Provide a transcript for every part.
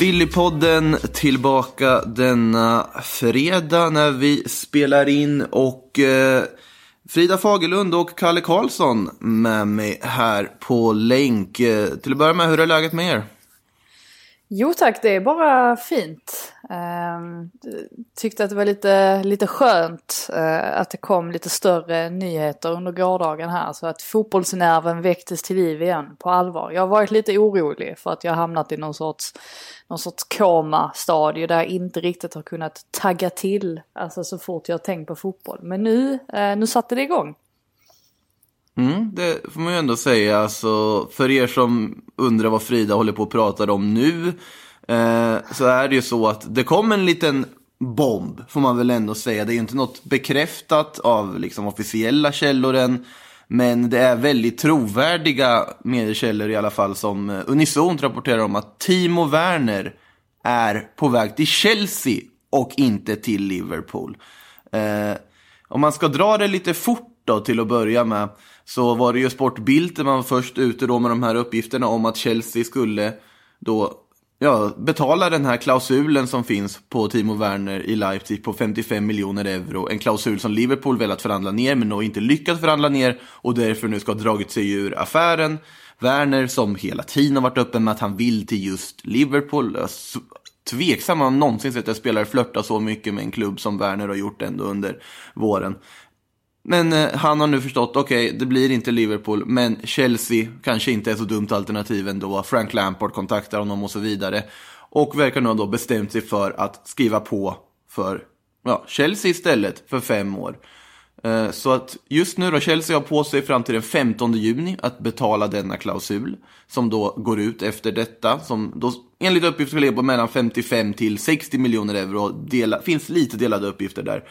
Sillypodden tillbaka denna fredag när vi spelar in och eh, Frida Fagerlund och Kalle Karlsson med mig här på länk. Eh, till att börja med, hur är läget med er? Jo tack, det är bara fint. Ehm, tyckte att det var lite, lite skönt eh, att det kom lite större nyheter under gårdagen här. Så att fotbollsnerven väcktes till liv igen på allvar. Jag har varit lite orolig för att jag hamnat i någon sorts, någon sorts koma-stadie där jag inte riktigt har kunnat tagga till. Alltså så fort jag har tänkt på fotboll. Men nu, eh, nu satte det igång. Mm, det får man ju ändå säga. Alltså, för er som undrar vad Frida håller på att prata om nu. Eh, så är det ju så att det kom en liten bomb, får man väl ändå säga. Det är ju inte något bekräftat av liksom, officiella källor än. Men det är väldigt trovärdiga mediekällor i alla fall som eh, unisont rapporterar om att Timo Werner är på väg till Chelsea och inte till Liverpool. Eh, om man ska dra det lite fort då till att börja med så var det ju Sportbild man var först ute då med de här uppgifterna om att Chelsea skulle då ja, betala den här klausulen som finns på Timo Werner i Leipzig på 55 miljoner euro. En klausul som Liverpool velat förhandla ner men nog inte lyckats förhandla ner och därför nu ska ha dragit sig ur affären. Werner som hela tiden har varit öppen med att han vill till just Liverpool. Tveksam om han någonsin sett en spelare flörta så mycket med en klubb som Werner har gjort ändå under våren. Men eh, han har nu förstått, okej, okay, det blir inte Liverpool, men Chelsea kanske inte är så dumt alternativ ändå. Frank Lampard kontaktar honom och så vidare. Och verkar nu ha då bestämt sig för att skriva på för ja, Chelsea istället för fem år. Eh, så att just nu då, Chelsea har på sig fram till den 15 juni att betala denna klausul. Som då går ut efter detta, som då enligt uppgift ska ligga på mellan 55 till 60 miljoner euro. Det finns lite delade uppgifter där.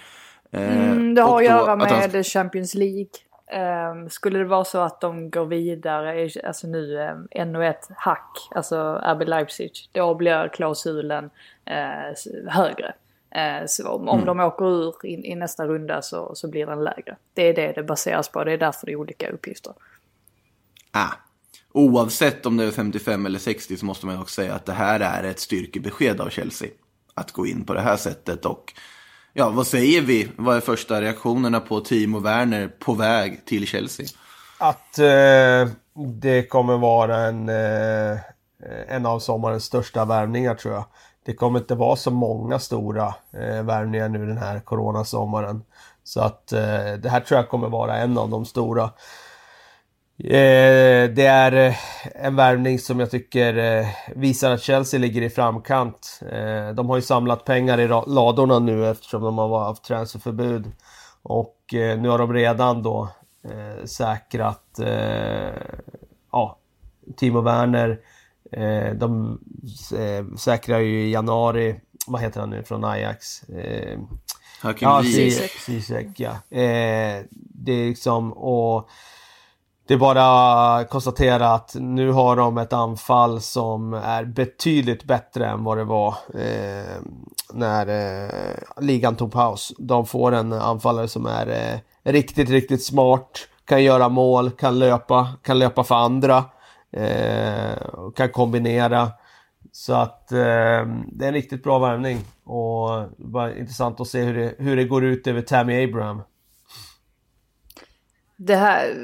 Mm, det har att göra med att han... Champions League. Um, skulle det vara så att de går vidare, alltså nu um, ännu ett hack, alltså RB Leipzig, då blir klausulen uh, högre. Uh, så om, om mm. de åker ur i, i, nästa runda så, så blir den lägre. Det är det det baseras på, det är därför det är olika uppgifter. Ah. Oavsett om det är 55 eller 60 så måste man också säga att det här är ett styrkebesked av Chelsea. Att gå in på det här sättet och Ja, vad säger vi? Vad är första reaktionerna på Timo Werner på väg till Chelsea? Att eh, det kommer vara en, eh, en av sommarens största värvningar tror jag. Det kommer inte vara så många stora eh, värvningar nu den här coronasommaren. Så att eh, det här tror jag kommer vara en av de stora. Eh, det är eh, en värvning som jag tycker eh, visar att Chelsea ligger i framkant. de har ju samlat pengar i ladorna nu eftersom de har haft transferförbud. Och nu har de redan då säkrat ja, Timo Werner. de säkrar ju i januari, vad heter han nu från Ajax? Hakim ja, Ziyech. ja. det är liksom, och det är bara att konstatera att nu har de ett anfall som är betydligt bättre än vad det var eh, när eh, ligan tog paus. De får en anfallare som är eh, riktigt, riktigt smart, kan göra mål, kan löpa, kan löpa för andra, eh, kan kombinera. Så att eh, det är en riktigt bra värvning och det var intressant att se hur det, hur det går ut över Tammy Abraham. Det här,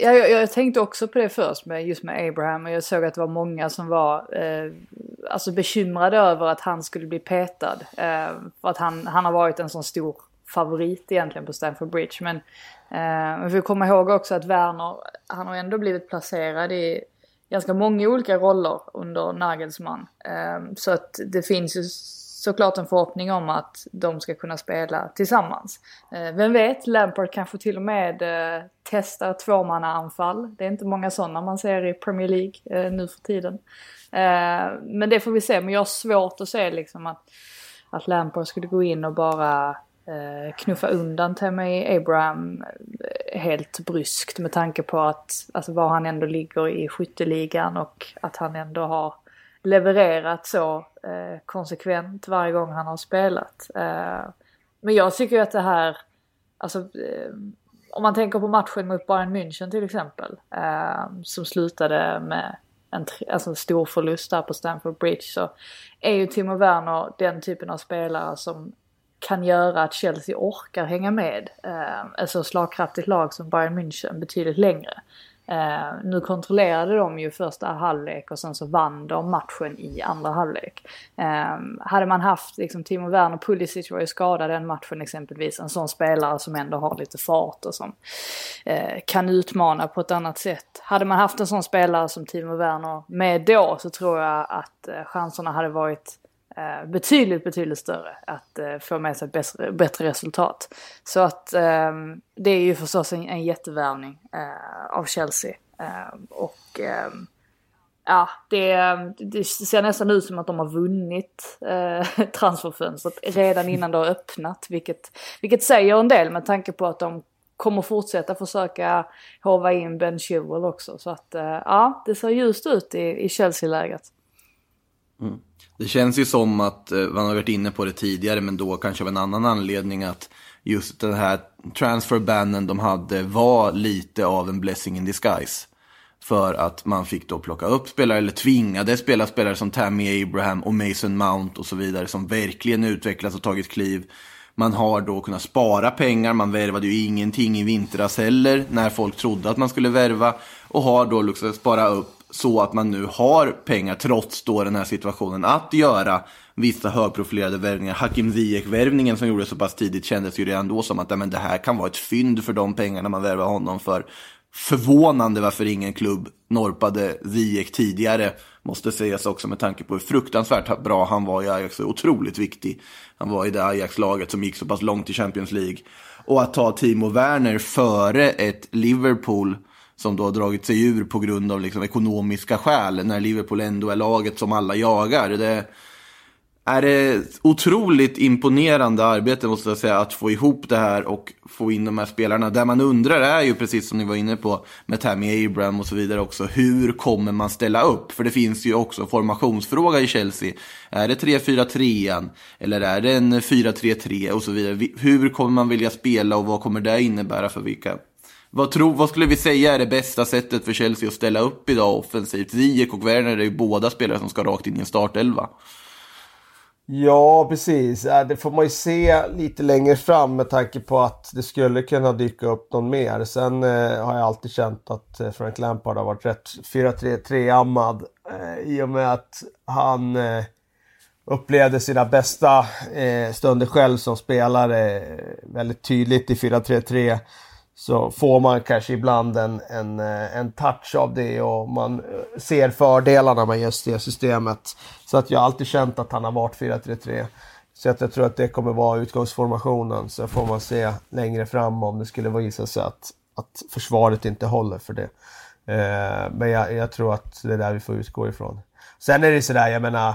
jag, jag, jag, tänkte också på det först med just med Abraham och jag såg att det var många som var eh, alltså bekymrade över att han skulle bli petad. Eh, för att han, han har varit en sån stor favorit egentligen på Stamford Bridge. Men eh, vi får komma ihåg också att Werner, han har ändå blivit placerad i ganska många olika roller under Nagelsmann. Eh, så att det finns ju såklart en förhoppning om att de ska kunna spela tillsammans. Eh, vem vet, Lampard kanske till och med eh, testar tvåmannaanfall. Det är inte många sådana man ser i Premier League eh, nu för tiden. Eh, men det får vi se, men jag har svårt att se liksom att, att Lampard skulle gå in och bara eh, knuffa undan Tammy Abraham eh, helt bryskt med tanke på att, alltså var han ändå ligger i skytteligan och att han ändå har levererat så eh, konsekvent varje gång han har spelat. Eh, men jag tycker att det här, alltså eh, om man tänker på matchen mot Bayern München till exempel, eh, som slutade med en alltså stor förlust där på Stamford Bridge så är ju Timo Werner den typen av spelare som kan göra att Chelsea orkar hänga med eh, ett så slagkraftigt lag som Bayern München betydligt längre. Eh, nu kontrollerade de ju första halvlek och sen så vann de matchen i andra halvlek. Eh, hade man haft liksom Timo Werner, Pulisic var ju skadad den matchen exempelvis, en sån spelare som ändå har lite fart och som eh, kan utmana på ett annat sätt. Hade man haft en sån spelare som Timo Werner med då så tror jag att eh, chanserna hade varit eh, betydligt, betydligt större att eh, få med sig bättre, bättre resultat. Så att eh, det är ju förstås en, en jättevärvning eh, av Chelsea. Eh, och ehm, ja, det, det, ser nästan ut som att de har vunnit eh, transferfönstret redan innan det har öppnat. Vilket, vilket säger en del med tanke på att de kommer fortsätta försöka hova in Ben Chilwell också. Så att eh, ja, det ser ljust ut i, i Chelsea-läget. Mm. Det känns ju som att, eh, man har varit inne på det tidigare, men då kanske av en annan anledning att just den här transferbannen de hade var lite av en blessing in disguise. För att man fick då plocka upp spelare, eller tvingade spela spelare som Tammy Abraham och Mason Mount och så vidare, som verkligen utvecklats och tagit kliv. Man har då kunnat spara pengar, man värvade ju ingenting i vintras heller, när folk trodde att man skulle värva. Och har då liksom sparat upp så att man nu har pengar, trots då den här situationen, att göra vissa högprofilerade värvningar. Hakim Ziyech-värvningen som gjordes så pass tidigt kändes ju redan då som att men, det här kan vara ett fynd för de pengarna man värvar honom för. Förvånande varför ingen klubb norpade Ziyech tidigare, måste sägas också med tanke på hur fruktansvärt bra han var i Ajax. Otroligt viktig. Han var i det Ajax-laget som gick så pass långt i Champions League. Och att ta Timo Werner före ett Liverpool som då har dragit sig ur på grund av liksom ekonomiska skäl när Liverpool ändå är laget som alla jagar. Det är ett otroligt imponerande arbete måste jag säga att få ihop det här och få in de här spelarna. Det man undrar är ju precis som ni var inne på med Tammy Abraham och så vidare också. Hur kommer man ställa upp? För det finns ju också formationsfråga i Chelsea. Är det 3-4-3 eller är det en 4-3-3 och så vidare? Hur kommer man vilja spela och vad kommer det innebära för vilka vad, tro, vad skulle vi säga är det bästa sättet för Chelsea att ställa upp idag offensivt? Ziyech och Werner är ju båda spelare som ska rakt in i en startelva. Ja, precis. Äh, det får man ju se lite längre fram med tanke på att det skulle kunna dyka upp någon mer. Sen eh, har jag alltid känt att äh, Frank Lampard har varit rätt 4-3-3-ammad eh, i och med att han eh, upplevde sina bästa eh, stunder själv som spelare väldigt tydligt i 4-3-3 så får man kanske ibland en, en, eh, en touch av det och man eh, ser fördelarna med just det systemet. Så att jag har alltid känt att han har varit 4-3-3. Så att jag tror att det kommer vara utgångsformationen. Så får man se längre fram om det skulle visa sig att, att försvaret inte håller för det. Eh, men jag, jag, tror att det är där vi får utgå ifrån. Sen är det sådär, jag menar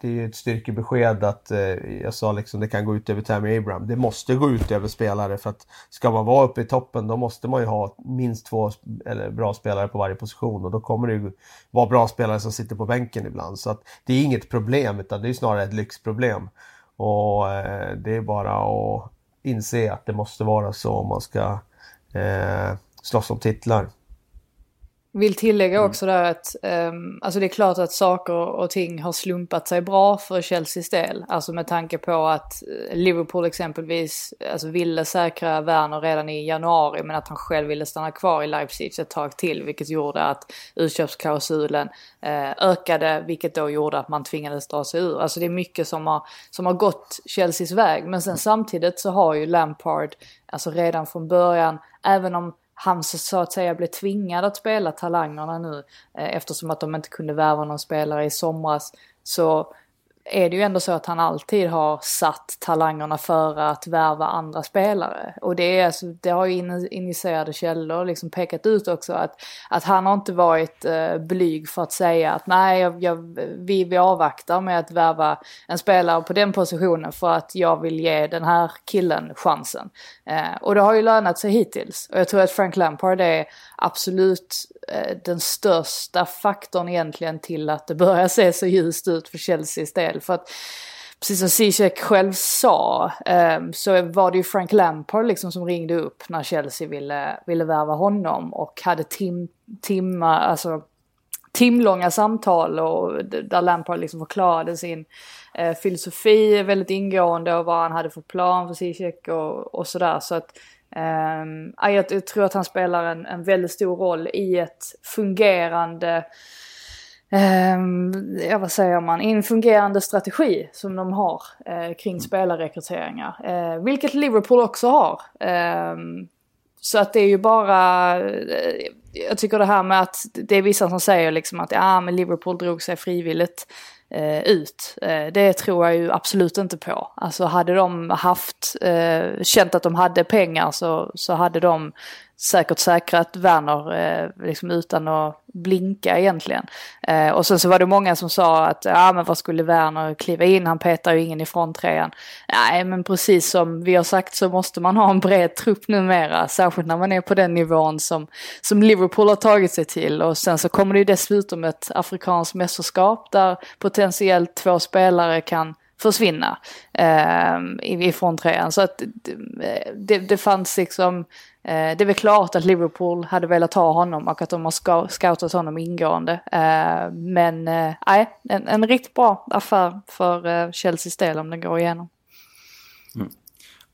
det är ju ett styrkebesked att eh, jag sa liksom det kan gå ut över Tammy Abraham. Det måste gå ut över spelare för att ska man vara uppe i toppen då måste man ju ha minst två eller, bra spelare på varje position och då kommer det ju vara bra spelare som sitter på bänken ibland. Så att det är inget problem utan det är snarare ett lyxproblem. Och eh, det är bara att inse att det måste vara så om man ska eh, slåss om titlar. Vill tillägga mm. också där att um, alltså det är klart att saker och ting har slumpat sig bra för Chelseas del. Alltså med tanke på att eh, Liverpool exempelvis alltså ville säkra Werner redan i januari men att han själv ville stanna kvar i Leipzig ett tag till vilket gjorde att utköpsklausulen uh, ökade vilket då gjorde att man tvingades dra sig ur. Alltså det är mycket som har, som har gått Chelseas väg men sen samtidigt så har ju Lampard alltså redan från början även om han så att säga blev tvingad att spela talangerna nu eh, eftersom att de inte kunde värva någon spelare i somras. Så är det ju ändå så att han alltid har satt talangerna före att värva andra spelare. Och det, är, alltså, det har ju initierade källor liksom pekat ut också att, att han har inte varit eh, blyg för att säga att nej, jag, jag, vi, vi avvaktar med att värva en spelare på den positionen för att jag vill ge den här killen chansen. Eh, och det har ju lönat sig hittills. Och jag tror att Frank Lampard är absolut eh, den största faktorn egentligen till att det börjar se så ljust ut för Chelseas del. För att precis som Zizek själv sa um, så var det ju Frank Lampard liksom som ringde upp när Chelsea ville, ville värva honom och hade tim, timma, alltså timlånga samtal och där Lampard liksom förklarade sin eh, filosofi väldigt ingående och vad han hade för plan för Zizek och, och sådär. Så att Um, jag, jag, tror att han spelar en, en väldigt stor roll i ett fungerande, ja vad säger man, en fungerande strategi som de har uh, kring spelarrekryteringar. Uh, vilket Liverpool också har. Um, så att det är ju bara, uh, jag tycker det här med att det är vissa som säger liksom att ja men Liverpool drog sig frivilligt eh, ut. Eh, det tror jag ju absolut inte på. Alltså hade de haft, eh, känt att de hade pengar så, så hade de säkert säkrat Werner eh, liksom utan att blinka egentligen. Eh, och sen så var det många som sa att ja men vad skulle Werner kliva in, han petar ju ingen ifrån trean. Nej men precis som vi har sagt så måste man ha en bred trupp numera, särskilt när man är på den nivån som, som Liverpool har tagit sig till. Och sen så kommer det ju dessutom ett afrikanskt mästerskap där potentiellt två spelare kan försvinna eh, ifrån trean. Så att eh, det, det fanns liksom Eh, det är väl klart att Liverpool hade velat ha honom och att de har scoutat honom ingående. Eh, men eh, nej, en, en riktigt bra affär för Chelseas del om den går igenom. Mm.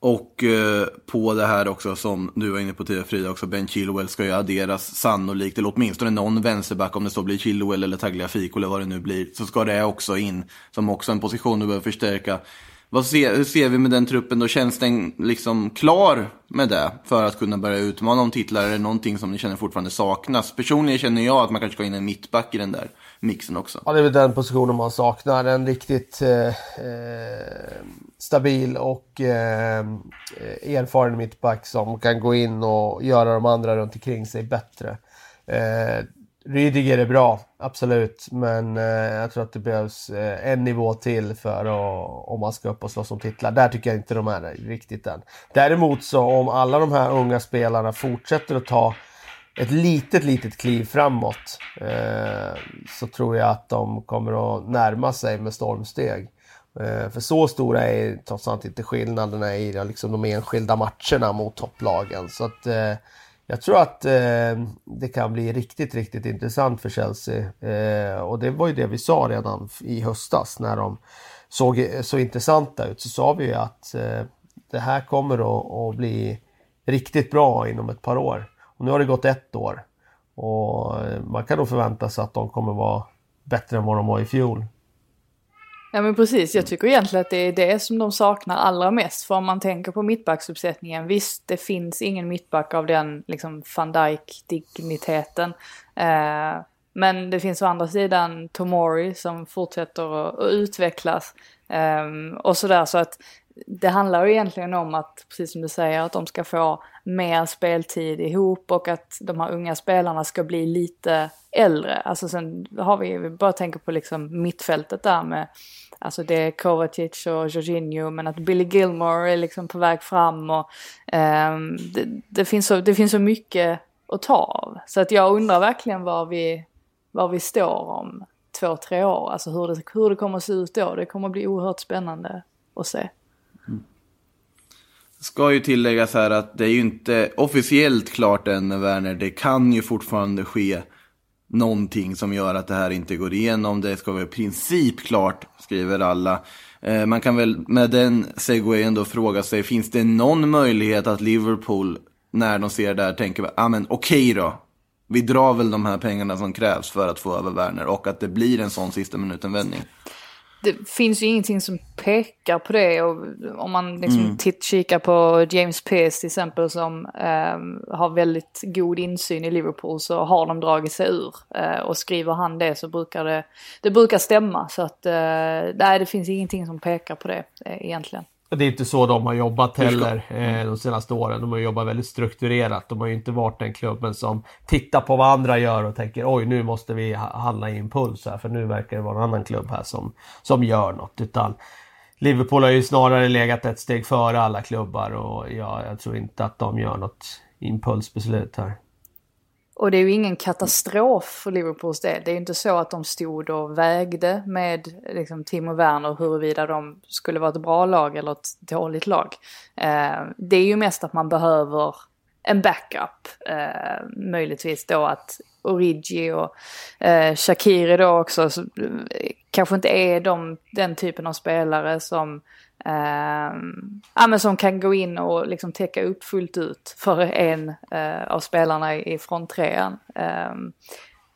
Och eh, på det här också som du var inne på tidigare Frida också, Ben Chilwell ska ju adderas sannolikt, eller åtminstone någon vänsterback om det så blir Chilwell eller Tagliafico eller vad det nu blir, så ska det också in som också en position du behöver förstärka. Vad ser, hur ser vi med den truppen då? Känns den liksom klar med det för att kunna börja utmana om titlar? Är det någonting som ni känner fortfarande saknas? Personligen känner jag att man kanske ska in en mittback i den där mixen också. Ja, det är väl den positionen man saknar. En riktigt eh, eh stabil och eh, eh, erfaren mittback som kan gå in och göra de andra runt omkring sig bättre. Eh, Rydiger är bra, absolut. Men eh, jag tror att det behövs eh, en nivå till för att, om man ska upp och slåss om titlar. Där tycker jag inte de är riktigt än. Däremot så om alla de här unga spelarna fortsätter att ta ett litet, litet kliv framåt eh, så tror jag att de kommer att närma sig med stormsteg. Eh, för så stora är trots allt inte skillnaderna i liksom, de enskilda matcherna mot topplagen. Så att eh, jag tror att eh, det kan bli riktigt, riktigt intressant för Chelsea. Eh, och det var ju det vi sa redan i höstas när de såg så intressanta ut. Så sa vi ju att eh, det här kommer att, att, bli riktigt bra inom ett par år. Och nu har det gått ett år. Och eh, man kan nog förvänta sig att de kommer vara bättre än vad de var i fjol. Ja men precis, jag tycker egentligen att det är det som de saknar allra mest. För om man tänker på mittbacksuppsättningen, visst det finns ingen mittback av den liksom van Dijk-digniteten. Eh, men det finns å andra sidan Tomori som fortsätter att, att utvecklas. Eh, och sådär så att det handlar ju egentligen om att, precis som du säger, att de ska få mer speltid ihop och att de här unga spelarna ska bli lite äldre. Alltså sen har vi, vi bara tänker på liksom mittfältet där med Alltså det är Kovacic och Jorginho men att Billy Gilmore är liksom på väg fram och um, det, det, finns så, det finns så mycket att ta av. Så att jag undrar verkligen var vi, var vi står om två, tre år. Alltså hur det, hur det kommer att se ut då. Det kommer att bli oerhört spännande att se. Ska ju tilläggas här att det är ju inte officiellt klart än Werner. Det kan ju fortfarande ske någonting som gör att det här inte går igenom. Det ska vara i princip klart, skriver alla. Eh, man kan väl med den segwayen då fråga sig, finns det någon möjlighet att Liverpool, när de ser det här, tänker, ja ah, men okej okay då. Vi drar väl de här pengarna som krävs för att få över Werner och att det blir en sån sista minuten-vändning det finns ju ingenting som pekar på det. Och om man liksom titt, kikar på James Pearce till exempel som eh, har väldigt god insyn i Liverpool så har de dragit sig ur. Eh, och skriver han det så brukar det, det brukar stämma. Så att eh, nej, det finns ingenting som pekar på det eh, egentligen. Det är inte så de har jobbat heller eh, de senaste åren. De har jobbat väldigt strukturerat. De har ju inte varit den klubben som tittar på vad andra gör och tänker oj nu måste vi ha- handla i impuls här för nu verkar det vara en annan klubb här som, som gör något. Utan Liverpool har ju snarare legat ett steg före alla klubbar och ja, jag tror inte att de gör något impulsbeslut här. Och det är ju ingen katastrof för Liverpools del. Det är ju inte så att de stod och vägde med liksom, Timo Werner huruvida de skulle vara ett bra lag eller ett dåligt lag. Eh, det är ju mest att man behöver en backup. Eh, möjligtvis då att Origi och eh, Shakiri då också så, eh, kanske inte är de, den typen av spelare som eh, Ehm, ja, men som kan gå in och liksom täcka upp fullt ut för en eh, av spelarna i, fronttrean. Ehm,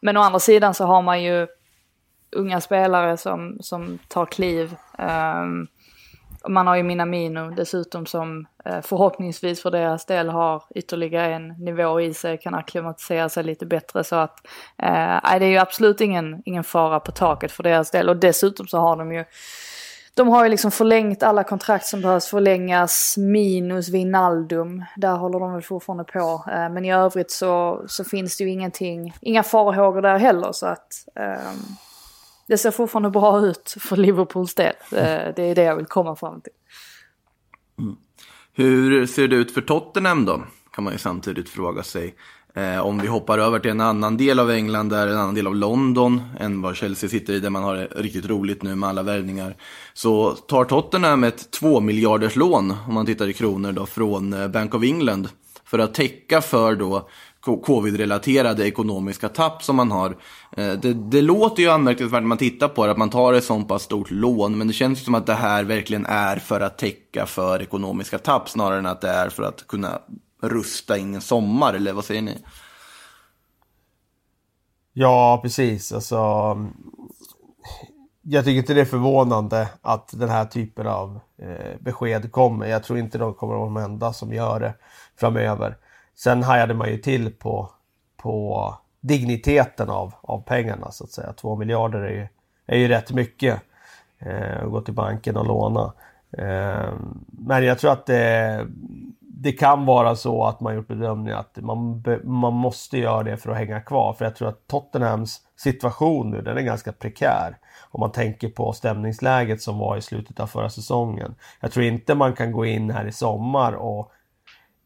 men å andra sidan så har man ju unga spelare som, som tar kliv. Ehm, man har ju Minamino dessutom som eh, förhoppningsvis för deras del har ytterligare en nivå i sig, kan acklimatisera sig lite bättre så att eh, nej, det är ju absolut ingen, ingen fara på taket för deras del och dessutom så har de ju de har ju liksom förlängt alla kontrakt som behövs förlängas minus vinaldum. Där håller de väl fortfarande på. Eh, Men i övrigt så, så finns det ju ingenting, inga farhågor där heller så att ehm, det ser fortfarande bra ut för Liverpools del. Eh, Det är det jag vill komma fram till. Mm. Hur ser det ut för Tottenham då? Kan man ju samtidigt fråga sig. Eh, om vi hoppar över till en annan del av England, där en annan del av London, än vad Chelsea sitter i, där man har det riktigt roligt nu med alla värvningar. Så tar Tottenham ett 2 miljarders lån, om man tittar i kronor då, från eh, Bank of England. För att täcka för då covid-relaterade ekonomiska tapp som man har. Eh, det, det låter ju anmärkningsvärt när man tittar på det, att man tar ett sånt pass stort lån. Men det känns som att det här verkligen är för att täcka för ekonomiska tapp, snarare än att det är för att kunna rusta in en sommar, eller vad säger ni? Ja, precis. Alltså, jag tycker inte det är förvånande att den här typen av eh, besked kommer. Jag tror inte de kommer att vara de enda som gör det framöver. Sen hajade man ju till på, på digniteten av, av pengarna så att säga. Två miljarder är ju, är ju rätt mycket. Eh, att gå till banken och låna. Eh, men jag tror att det, det kan vara så att man gjort bedömningen att man, be- man måste göra det för att hänga kvar. För jag tror att Tottenhams situation nu, den är ganska prekär. Om man tänker på stämningsläget som var i slutet av förra säsongen. Jag tror inte man kan gå in här i sommar och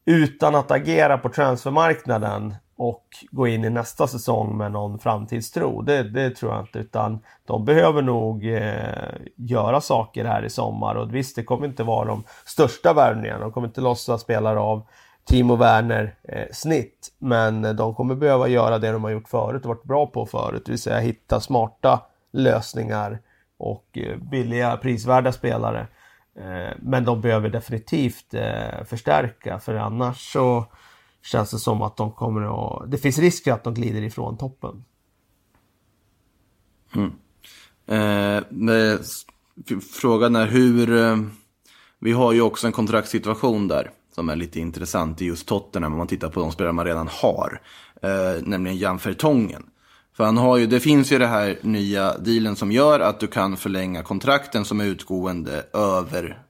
utan att agera på transfermarknaden och gå in i nästa säsong med någon framtidstro. Det, det tror jag inte. Utan de behöver nog eh, göra saker här i sommar. Och visst, det kommer inte vara de största värvningarna. De kommer inte lossa spelare av Timo Werner eh, snitt. Men de kommer behöva göra det de har gjort förut och varit bra på förut. Det vill säga hitta smarta lösningar och eh, billiga prisvärda spelare. Eh, Men de behöver definitivt eh, förstärka för annars så känns det som att de kommer att... Det finns risk att de glider ifrån toppen. Hmm. Eh, frågan är hur... Eh, vi har ju också en kontraktssituation där som är lite intressant i just Tottenham om man tittar på de spelare man redan har. Eh, nämligen Jan Vertongen. För han har ju, det finns ju det här nya dealen som gör att du kan förlänga kontrakten som är utgående över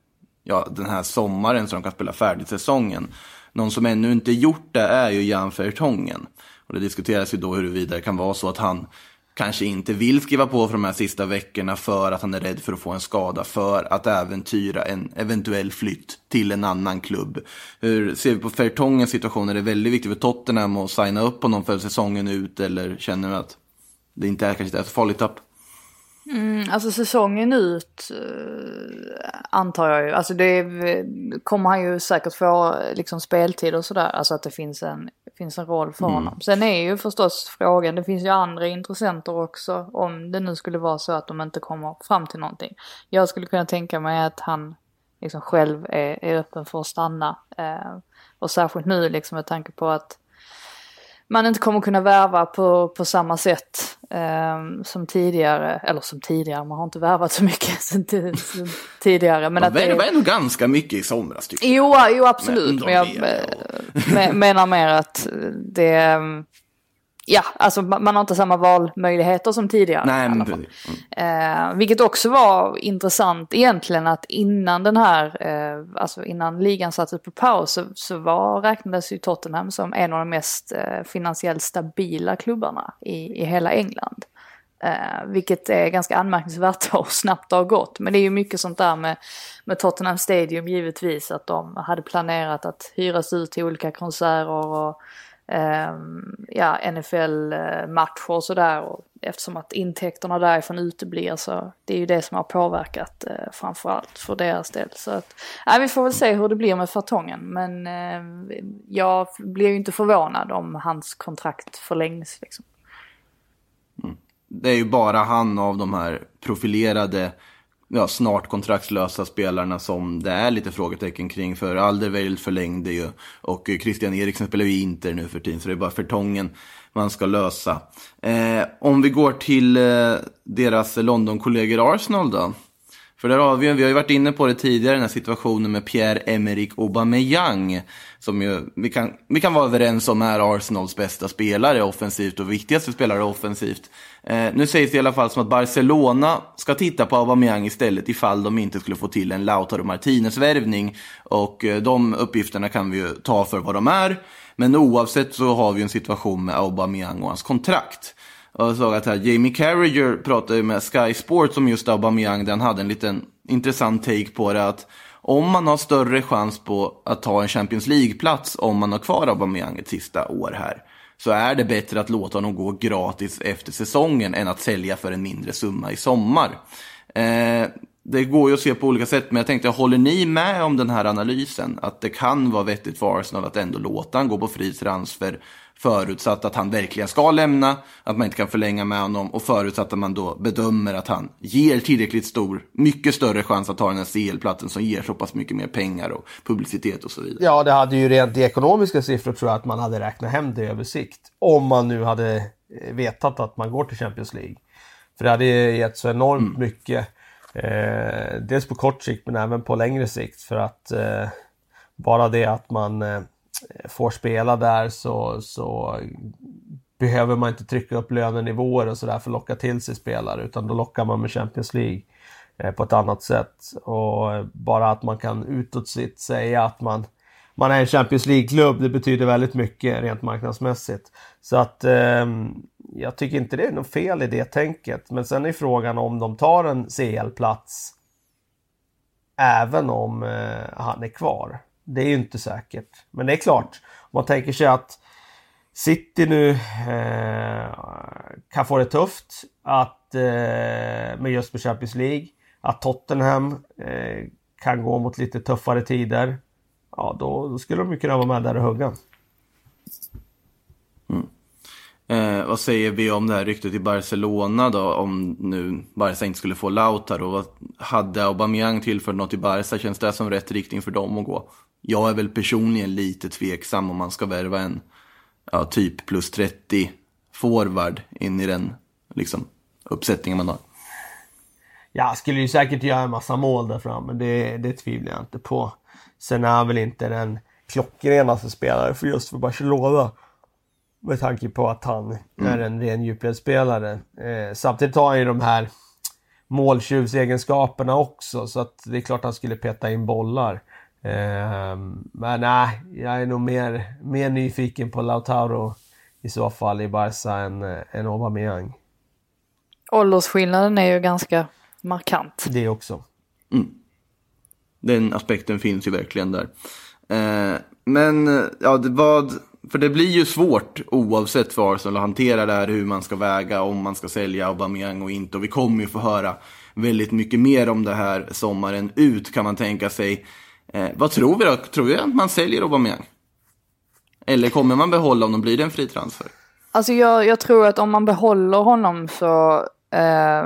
ja, den här sommaren så de kan spela färdigt säsongen. Någon som ännu inte gjort det är ju Jan Vertongen. Och det diskuteras ju då huruvida det kan vara så att han kanske inte vill skriva på för de här sista veckorna för att han är rädd för att få en skada, för att äventyra en eventuell flytt till en annan klubb. Hur ser vi på Fertongens situation? Är det väldigt viktigt för Tottenham att signa upp honom för säsongen ut eller känner du att det inte är kanske ett så farligt tapp? Alltså säsongen ut eh, antar jag ju. Alltså det kommer han ju säkert få liksom speltid och sådär. Alltså att det finns en, finns en roll för honom. Sen är ju förstås frågan, det finns ju andra intressenter också. Om det nu skulle vara så att de inte kommer fram till någonting. Jag skulle kunna tänka mig att han liksom själv är, är öppen för att stanna. Eh, och särskilt nu liksom med tanke på att man inte kommer kunna värva på, på samma sätt eh, som tidigare. Eller som tidigare, man har inte värvat så mycket som, som tidigare. Men Man att det, värvade ändå ganska mycket i somras tycker jag. Jo, jo absolut. Men Men, jag me- menar mer att det... Ja, alltså man har inte samma valmöjligheter som tidigare. Nej, men. Mm. Eh, vilket också var intressant egentligen att innan den här, eh, alltså innan ligan sattes på paus så, så var, räknades ju Tottenham som en av de mest eh, finansiellt stabila klubbarna i, i hela England. Eh, vilket är ganska anmärkningsvärt och snabbt det har gått. Men det är ju mycket sånt där med, med Tottenham Stadium givetvis. Att de hade planerat att hyras ut till olika konserter och Ehm, eh, ja, NFL-matcher och sådär. Eftersom att intäkterna därifrån uteblir så det är ju det som har påverkat eh, framförallt för deras del. Så att, ja, vi får väl se hur det blir med Fartongen. Men eh, jag blir ju inte förvånad om hans kontrakt förlängs. Liksom. Mm. Det är ju bara han av de här profilerade, ja, snart kontraktslösa spelarna som det är lite frågetecken kring. För Alderweireld förlängde ju och Christian Eriksen spelar ju i Inter nu för tiden. Så det är bara förtången man ska lösa. Eh, om vi går till eh, deras London-kollegor Arsenal då. För där har vi, vi har ju varit inne på det tidigare, den här situationen med Pierre-Emerick Aubameyang. Som ju, vi, kan, vi kan vara överens om är Arsenals bästa spelare offensivt och viktigaste spelare offensivt. Eh, nu sägs det i alla fall som att Barcelona ska titta på Aubameyang istället ifall de inte skulle få till en Lautaro Martinez-värvning. Och eh, de uppgifterna kan vi ju ta för vad de är. Men oavsett så har vi en situation med Aubameyang och hans kontrakt. Och jag såg att här, Jamie Carragher pratade ju med Sky Sports om just Aubameyang. Den hade en liten intressant take på det. att Om man har större chans på att ta en Champions League-plats om man har kvar Aubameyang ett sista år här. Så är det bättre att låta honom gå gratis efter säsongen än att sälja för en mindre summa i sommar. Eh, det går ju att se på olika sätt, men jag tänkte, håller ni med om den här analysen? Att det kan vara vettigt för Arsenal att ändå låta han gå på fri transfer förutsatt att han verkligen ska lämna, att man inte kan förlänga med honom och förutsatt att man då bedömer att han ger tillräckligt stor, mycket större chans att ta den här CL-platsen som ger så pass mycket mer pengar och publicitet och så vidare. Ja, det hade ju rent i ekonomiska siffror tror jag att man hade räknat hem det över sikt. Om man nu hade eh, vetat att man går till Champions League. För det hade gett så enormt mycket. Eh, dels på kort sikt men även på längre sikt. För att eh, bara det att man eh, Eh, får spela där så, så behöver man inte trycka upp lönenivåer och sådär för att locka till sig spelare. Utan då lockar man med Champions League eh, på ett annat sätt. Och eh, bara att man kan utåt sitt säga att man, man är en Champions League-klubb, det betyder väldigt mycket rent marknadsmässigt. Så att eh, jag tycker inte det är något fel i det tänket. Men sen är frågan om de tar en CL-plats även om eh, han är kvar. Det är ju inte säkert. Men det är klart, om man tänker sig att City nu eh, kan få det tufft att, eh, med just med Champions League. Att Tottenham eh, kan gå mot lite tuffare tider. Ja, då, då skulle de ju kunna vara med där och hugga. Mm. Eh, vad säger vi om det här ryktet i Barcelona då? Om nu Barca inte skulle få Lautaro. Vad hade Aubameyang tillfört något i Barca? Känns det som rätt riktning för dem att gå? Jag är väl personligen lite tveksam om man ska värva en ja, typ plus 30 forward in i den liksom, uppsättningen man har. Ja, skulle ju säkert göra en massa mål där framme. Det, det tvivlar jag inte på. Sen är han väl inte den klockrenaste spelare för just för Barcelona. Med tanke på att han är en ren djupledsspelare. Eh, samtidigt har han ju de här måltjuvsegenskaperna också. Så att det är klart han skulle peta in bollar. Eh, men nej, jag är nog mer, mer nyfiken på Lautaro i så fall i Barca än, eh, än Aubameyang. Åldersskillnaden är ju ganska markant. Det också. Den aspekten finns ju verkligen där. Eh, men ja, det, vad, för det blir ju svårt oavsett för Arsenal att hantera det här, hur man ska väga, om man ska sälja Aubameyang och inte. Och vi kommer ju få höra väldigt mycket mer om det här sommaren ut kan man tänka sig. Eh, vad tror vi då? Tror vi att man säljer Aubameyang? Eller kommer man behålla honom? Blir det en fri transfer? Alltså jag, jag tror att om man behåller honom så eh,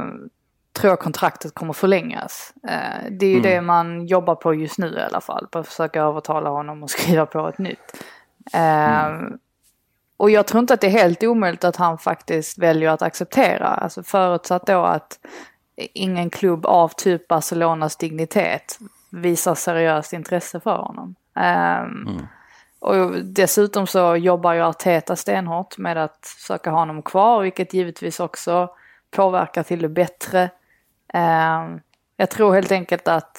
tror jag kontraktet kommer förlängas. Eh, det är ju det man jobbar på just nu i alla fall. På att försöka övertala honom och skriva på ett nytt. Eh, och jag tror inte att det är helt omöjligt att han faktiskt väljer att acceptera. Alltså förutsatt då att ingen klubb av typ Barcelonas dignitet visar seriöst intresse för honom. Um, Och dessutom så jobbar ju Arteta stenhårt med att försöka ha honom kvar, vilket givetvis också påverkar till det bättre. Um, jag tror helt enkelt att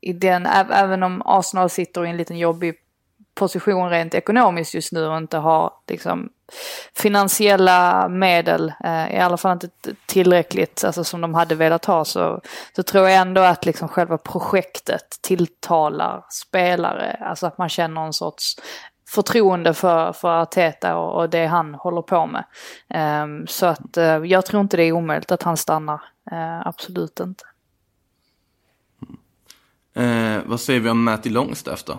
i den, även om Arsenal sitter i en liten jobbig position rent ekonomiskt just nu och inte har liksom finansiella medel, eh, i alla fall inte tillräckligt, alltså som de hade velat ha, så, så tror jag ändå att liksom själva projektet tilltalar spelare, alltså att man känner en sorts förtroende för, för Arteta och, och det han håller på med. Um, så att uh, jag tror inte det är omöjligt att han stannar, Uh, absolut inte. Eh, vad säger vi om Matty Longstaff då?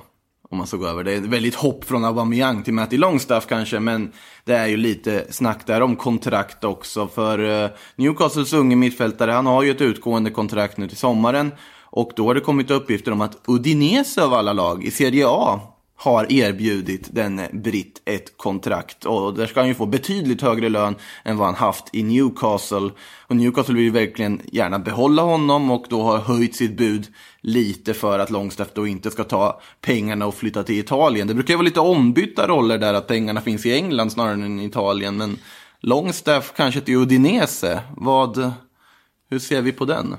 Om man såg över. Det är ett väldigt hopp från Aubameyang till Matty Longstaff kanske, men det är ju lite snack där om kontrakt också. För eh, Newcastles unge mittfältare, han har ju ett utgående kontrakt nu till sommaren. Och då har det kommit uppgifter om att Udinese av alla lag i Serie A har erbjudit den britt ett kontrakt. Och där ska han ju få betydligt högre lön än vad han haft i Newcastle. Och Newcastle vill ju verkligen gärna behålla honom och då har höjt sitt bud lite för att Longstaff då inte ska ta pengarna och flytta till Italien. Det brukar ju vara lite ombytta roller där, att pengarna finns i England snarare än i Italien. Men Longstaff kanske till Udinese, vad, hur ser vi på den?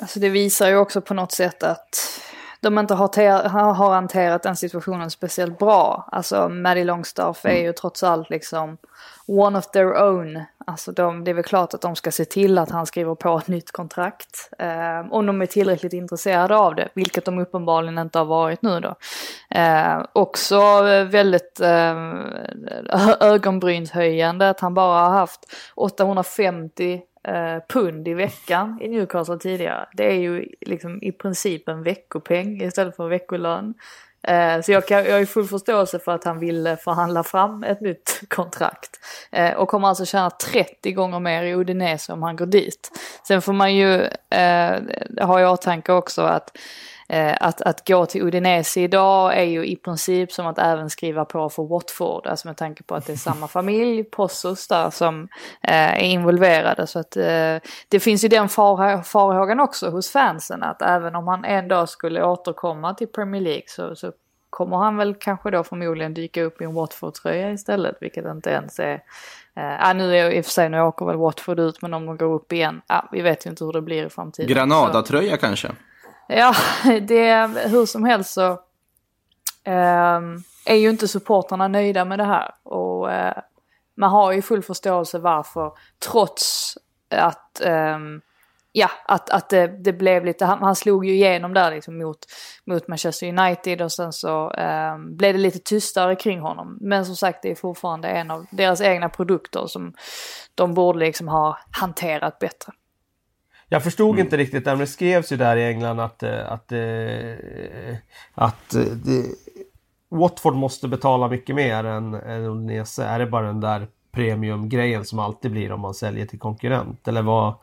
Alltså det visar ju också på något sätt att de inte har, har hanterat den situationen speciellt bra. Alltså Maddie Longstaff är ju trots allt liksom one of their own. Alltså de, det är väl klart att de ska se till att han skriver på ett nytt kontrakt. Eh, om de är tillräckligt intresserade av det, vilket de uppenbarligen inte har varit nu då. Eh, också väldigt eh, ögonbrynshöjande att han bara har haft 850 eh, pund i veckan i Newcastle tidigare. Det är ju liksom i princip en veckopeng istället för veckolön. Eh, så jag, kan, jag har full förståelse för att han vill förhandla fram ett nytt kontrakt. Eh, och kommer alltså tjäna 30 gånger mer i Udinese om han går dit. Sen får man ju eh, ha i åtanke också att att, att gå till Udinese idag är ju i princip som att även skriva på för Watford. Alltså med tanke på att det är samma familj, Possos där, som eh, är involverade. Så att eh, det finns ju den far, farhågan också hos fansen att även om han en dag skulle återkomma till Premier League så, så kommer han väl kanske då förmodligen dyka upp i en Watford-tröja istället, vilket inte ens är... Eh, ah, nu är i och för sig, nu åker väl Watford ut, men om de går upp igen, ah, vi vet ju inte hur det blir i framtiden. Granada-tröja kanske? Ja, det hur som helst så eh, är ju inte supportrarna nöjda med det här. Och eh, man har ju full förståelse varför, trots att, eh, ja, att, att det, det blev lite, han, han slog ju igenom där liksom mot, mot Manchester United och sen så eh, blev det lite tystare kring honom. Men som sagt, det är fortfarande en av deras egna produkter som de borde liksom ha hanterat bättre. Jag förstod inte riktigt, men det skrevs ju där i England att, eh, att, eh, att eh, det, Watford måste betala mycket mer än, än Udinese. Är det bara den där premiumgrejen som alltid blir om man säljer till konkurrent? Eller vad?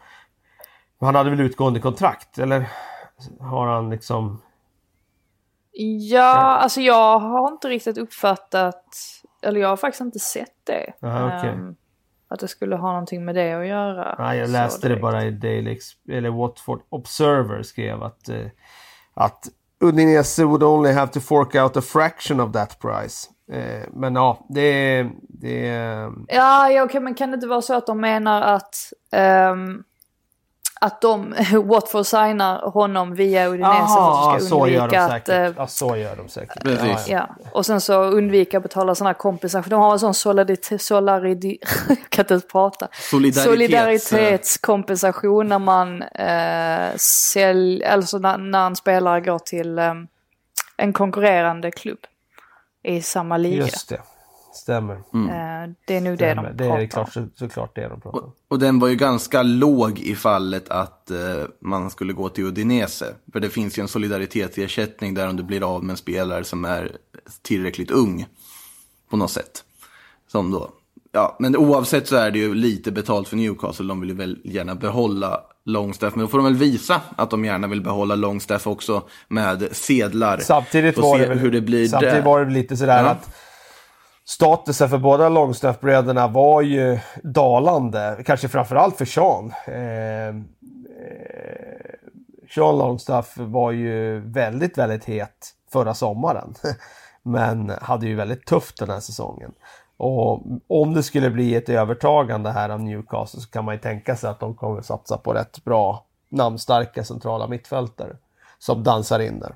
Han hade väl utgående kontrakt? Eller har han liksom... Ja, alltså jag har inte riktigt uppfattat, eller jag har faktiskt inte sett det. Aha, okej. Ehm, att det skulle ha någonting med det att göra. Nej, jag läste det bara i Daily eller Watford Observer skrev att, eh, att Udinese would only have to fork out a fraction of that price. Eh, men ja, det, det Ja, ja okej, men kan det inte vara så att de menar att, ehm, att de, Watford signar honom via Udinese för att de ska så gör de undvika att... eh, Ja, så gör de säkert. Precis. Ja, och sen så undvika att betala sådana här kompensation. De har en sån solidaritet, solidaritet kan inte prata. Solidaritets- Solidaritetskompensation när man eh, säljer, alltså när, när en spelare går till eh, en konkurrerande klubb i samma liga. Just det. Stämmer. Eh, det är nog det de pratar Det är om. klart, så, såklart det de pratar om. Och den var ju ganska låg i fallet att eh, man skulle gå till Udinese. För det finns ju en solidaritetsersättning där om du blir av med en spelare som är tillräckligt ung. På något sätt. Som då. Ja, men oavsett så är det ju lite betalt för Newcastle. De vill ju väl gärna behålla Longstaff. Men då får de väl visa att de gärna vill behålla Longstaff också med sedlar. Samtidigt var det väl, hur det blir samtidigt där. var det lite sådär Ja. att statusen för båda Longstaff-bröderna var ju dalande. Kanske framförallt för Sean. Eh, eh, Sean Longstaff var ju väldigt, väldigt het förra sommaren. Men hade ju väldigt tufft den här säsongen. Och om det skulle bli ett övertagande här av Newcastle så kan man ju tänka sig att de kommer satsa på rätt bra namnstarka centrala mittfältare som dansar in där.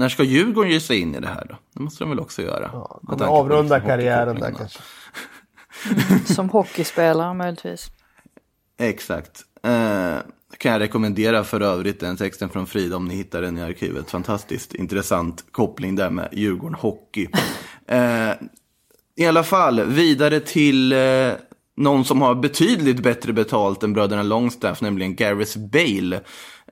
När ska Djurgården ge sig in i det här då? Det måste de väl också göra? Ja, de avrunda liksom karriären där kanske. Som hockeyspelare möjligtvis. Exakt. Eh, kan jag rekommendera för övrigt den texten från Frida om ni hittar den i arkivet. Fantastiskt intressant koppling där med Djurgården Hockey. Eh, I alla fall, vidare till eh, någon som har betydligt bättre betalt än bröderna Longstaff, nämligen Gareth Bale.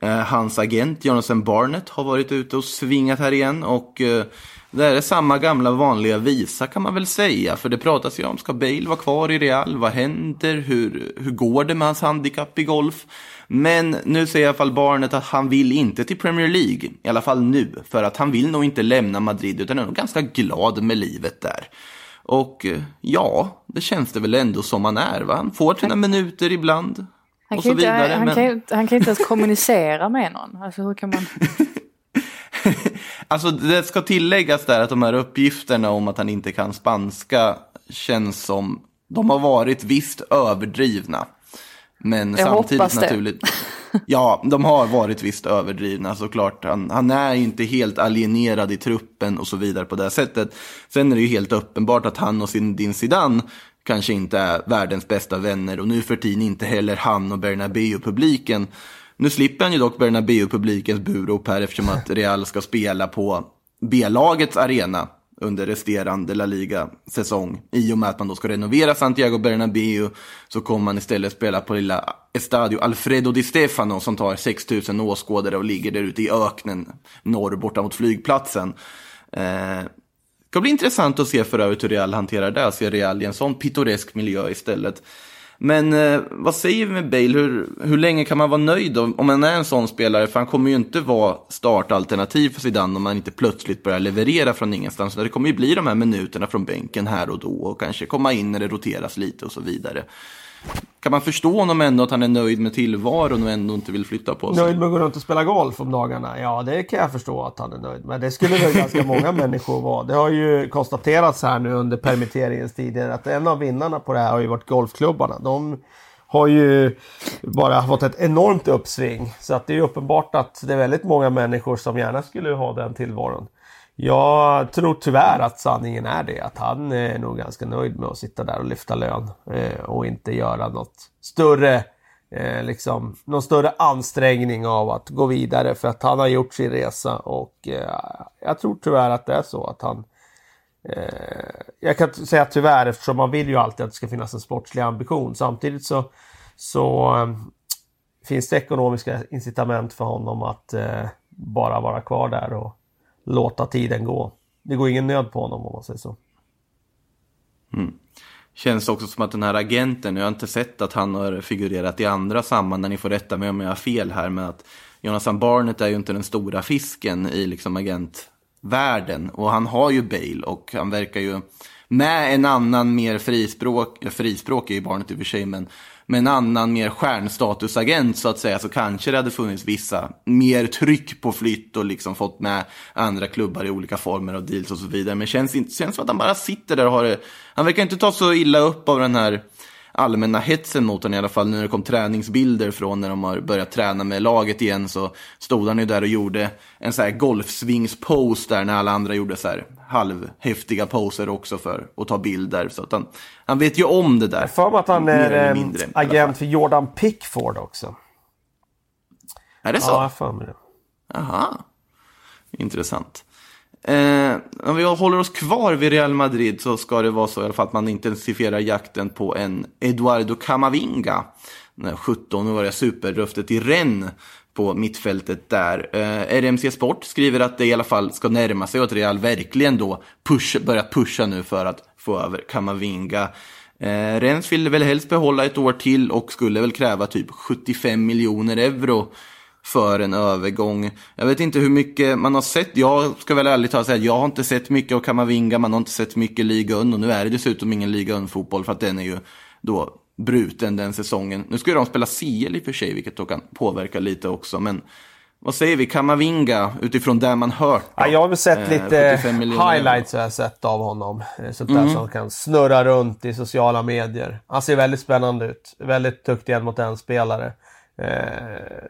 Eh, hans agent Jonathan Barnett har varit ute och svingat här igen och eh, det är samma gamla vanliga visa kan man väl säga. För det pratas ju om, ska Bale vara kvar i Real? Vad händer? Hur, hur går det med hans handikapp i golf? Men nu säger i alla fall Barnett att han vill inte till Premier League. I alla fall nu. För att han vill nog inte lämna Madrid utan är nog ganska glad med livet där. Och eh, ja, det känns det väl ändå som han är. Va? Han får sina minuter ibland. Han kan, ju inte, vidare. han, men... kan, han kan inte ens kommunicera med någon. Alltså hur kan man... Alltså det ska tilläggas där att de här uppgifterna om att han inte kan spanska känns som de har varit visst överdrivna. Men Jag samtidigt naturligt. Ja, de har varit visst överdrivna såklart. Han, han är inte helt alienerad i truppen och så vidare på det sättet. Sen är det ju helt uppenbart att han och sin, din Zidane kanske inte är världens bästa vänner och nu för tiden inte heller han och Bernabéu-publiken. Nu slipper han ju dock Bernabéu-publikens burop här eftersom att Real ska spela på B-lagets arena under resterande La Liga-säsong. I och med att man då ska renovera Santiago Bernabéu så kommer man istället spela på lilla Estadio Alfredo Di Stefano som tar 6 000 åskådare och ligger där ute i öknen norr borta mot flygplatsen. Eh, det ska bli intressant att se för övrigt hur Real hanterar det. Se Real i en sån pittoresk miljö istället. Men eh, vad säger vi med Bale? Hur, hur länge kan man vara nöjd då, om man är en sån spelare? För han kommer ju inte vara startalternativ för Zidane om man inte plötsligt börjar leverera från ingenstans. Det kommer ju bli de här minuterna från bänken här och då och kanske komma in när det roteras lite och så vidare. Kan man förstå honom ändå att han är nöjd med tillvaron och ändå inte vill flytta på sig? Nöjd med att gå runt och spela golf om dagarna? Ja, det kan jag förstå att han är nöjd med. Det skulle väl ganska många människor vara. Det har ju konstaterats här nu under permitteringens tider att en av vinnarna på det här har ju varit golfklubbarna. De har ju bara fått ett enormt uppsving. Så att det är uppenbart att det är väldigt många människor som gärna skulle ha den tillvaron. Jag tror tyvärr att sanningen är det. Att han är nog ganska nöjd med att sitta där och lyfta lön. Eh, och inte göra något större eh, liksom, någon större ansträngning av att gå vidare för att han har gjort sin resa och eh, jag tror tyvärr att det är så att han eh, jag kan säga tyvärr eftersom man vill ju alltid att det ska finnas en sportslig ambition. Samtidigt så, så eh, finns det ekonomiska incitament för honom att eh, bara vara kvar där och låta tiden gå. Det går ingen nöd på honom om man säger så. Mm. Känns också som att den här agenten, jag har inte sett att han har figurerat i andra sammanhang, ni får rätta mig om jag har fel här, med att Jonathan Barnett är ju inte den stora fisken i liksom agentvärlden. Och han har ju Bale och han verkar ju med en annan mer frispråk, frispråkig i Barnett i och för sig, men med en annan mer stjärnstatusagent så att säga så kanske det hade funnits vissa mer tryck på flytt och liksom fått med andra klubbar i olika former av deals och så vidare. Men känns inte, känns som att han bara sitter där och har det. Han verkar inte ta så illa upp av den här allmänna hetsen mot honom i alla fall. Nu när det kom träningsbilder från när de har börjat träna med laget igen så stod han ju där och gjorde en så här golfsvingspose där när alla andra gjorde så här halvhäftiga poser också för att ta bilder. Så att han, han vet ju om det där. Jag för mig att han är mindre, eh, fall. agent för Jordan Pickford också. Är det så? Ja, jag för mig det. Aha, intressant. Eh, om vi håller oss kvar vid Real Madrid så ska det vara så i alla fall att man intensifierar jakten på en Eduardo Camavinga. Den här 17, nu var det superröftet i Rennes på mittfältet där. Eh, RMC Sport skriver att det i alla fall ska närma sig och att Real verkligen då push, börjar pusha nu för att få över Kamavinga. Eh, Rennes vill väl helst behålla ett år till och skulle väl kräva typ 75 miljoner euro för en övergång. Jag vet inte hur mycket man har sett. Jag ska väl ärligt talat säga att jag har inte sett mycket av Kamavinga. Man har inte sett mycket Liga Un och nu är det dessutom ingen Liga Un-fotboll för att den är ju då bruten den säsongen. Nu ska ju de spela CL i och för sig, vilket då kan påverka lite också. Men vad säger vi, Kamavinga utifrån det man hört? då? Ja, jag har väl sett Eh, lite 75 miljoner. highlights har jag sett av honom. Eh, Sånt Mm. där som kan snurra runt i sociala medier. Han ser väldigt spännande ut. Väldigt duktig en mot en spelare. Eh,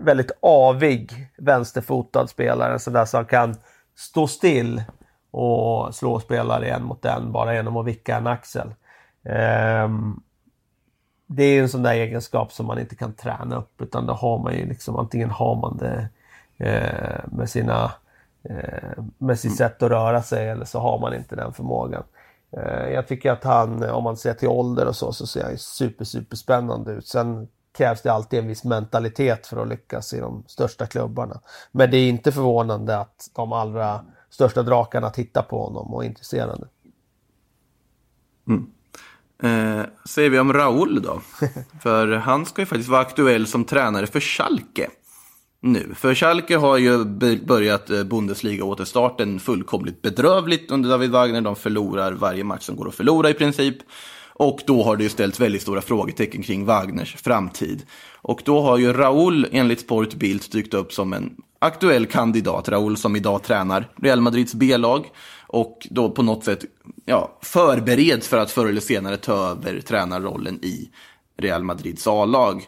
väldigt avig vänsterfotad spelare. En sån där som kan stå still och slå spelare en mot en bara genom att vicka en axel. Ehm, det är ju en sån där egenskap som man inte kan träna upp utan då har man ju liksom antingen har man det eh, med sina eh, med sitt sätt att röra sig eller så har man inte den förmågan. Eh, jag tycker att han, om man ser till ålder och så, så ser han ju super, super spännande ut. Sen krävs det alltid en viss mentalitet för att lyckas i de största klubbarna. Men det är inte förvånande att de allra största drakarna tittar på honom och är intresserade. Eh, säger vi om Raúl då? för han ska ju faktiskt vara aktuell som tränare för Schalke. Nu, för Schalke har ju börjat eh, Bundesliga-återstarten fullkomligt bedrövligt under David Wagner. De förlorar varje match som går att förlora i princip. Och då har det ju ställts väldigt stora frågetecken kring Wagners framtid. Och då har ju Raúl enligt Sport Bild dykt upp som en aktuell kandidat. Raúl som idag tränar Real Madrids B-lag. Och då på något sätt ja, förbereds för att förr eller senare ta över tränarrollen i Real Madrids A-lag.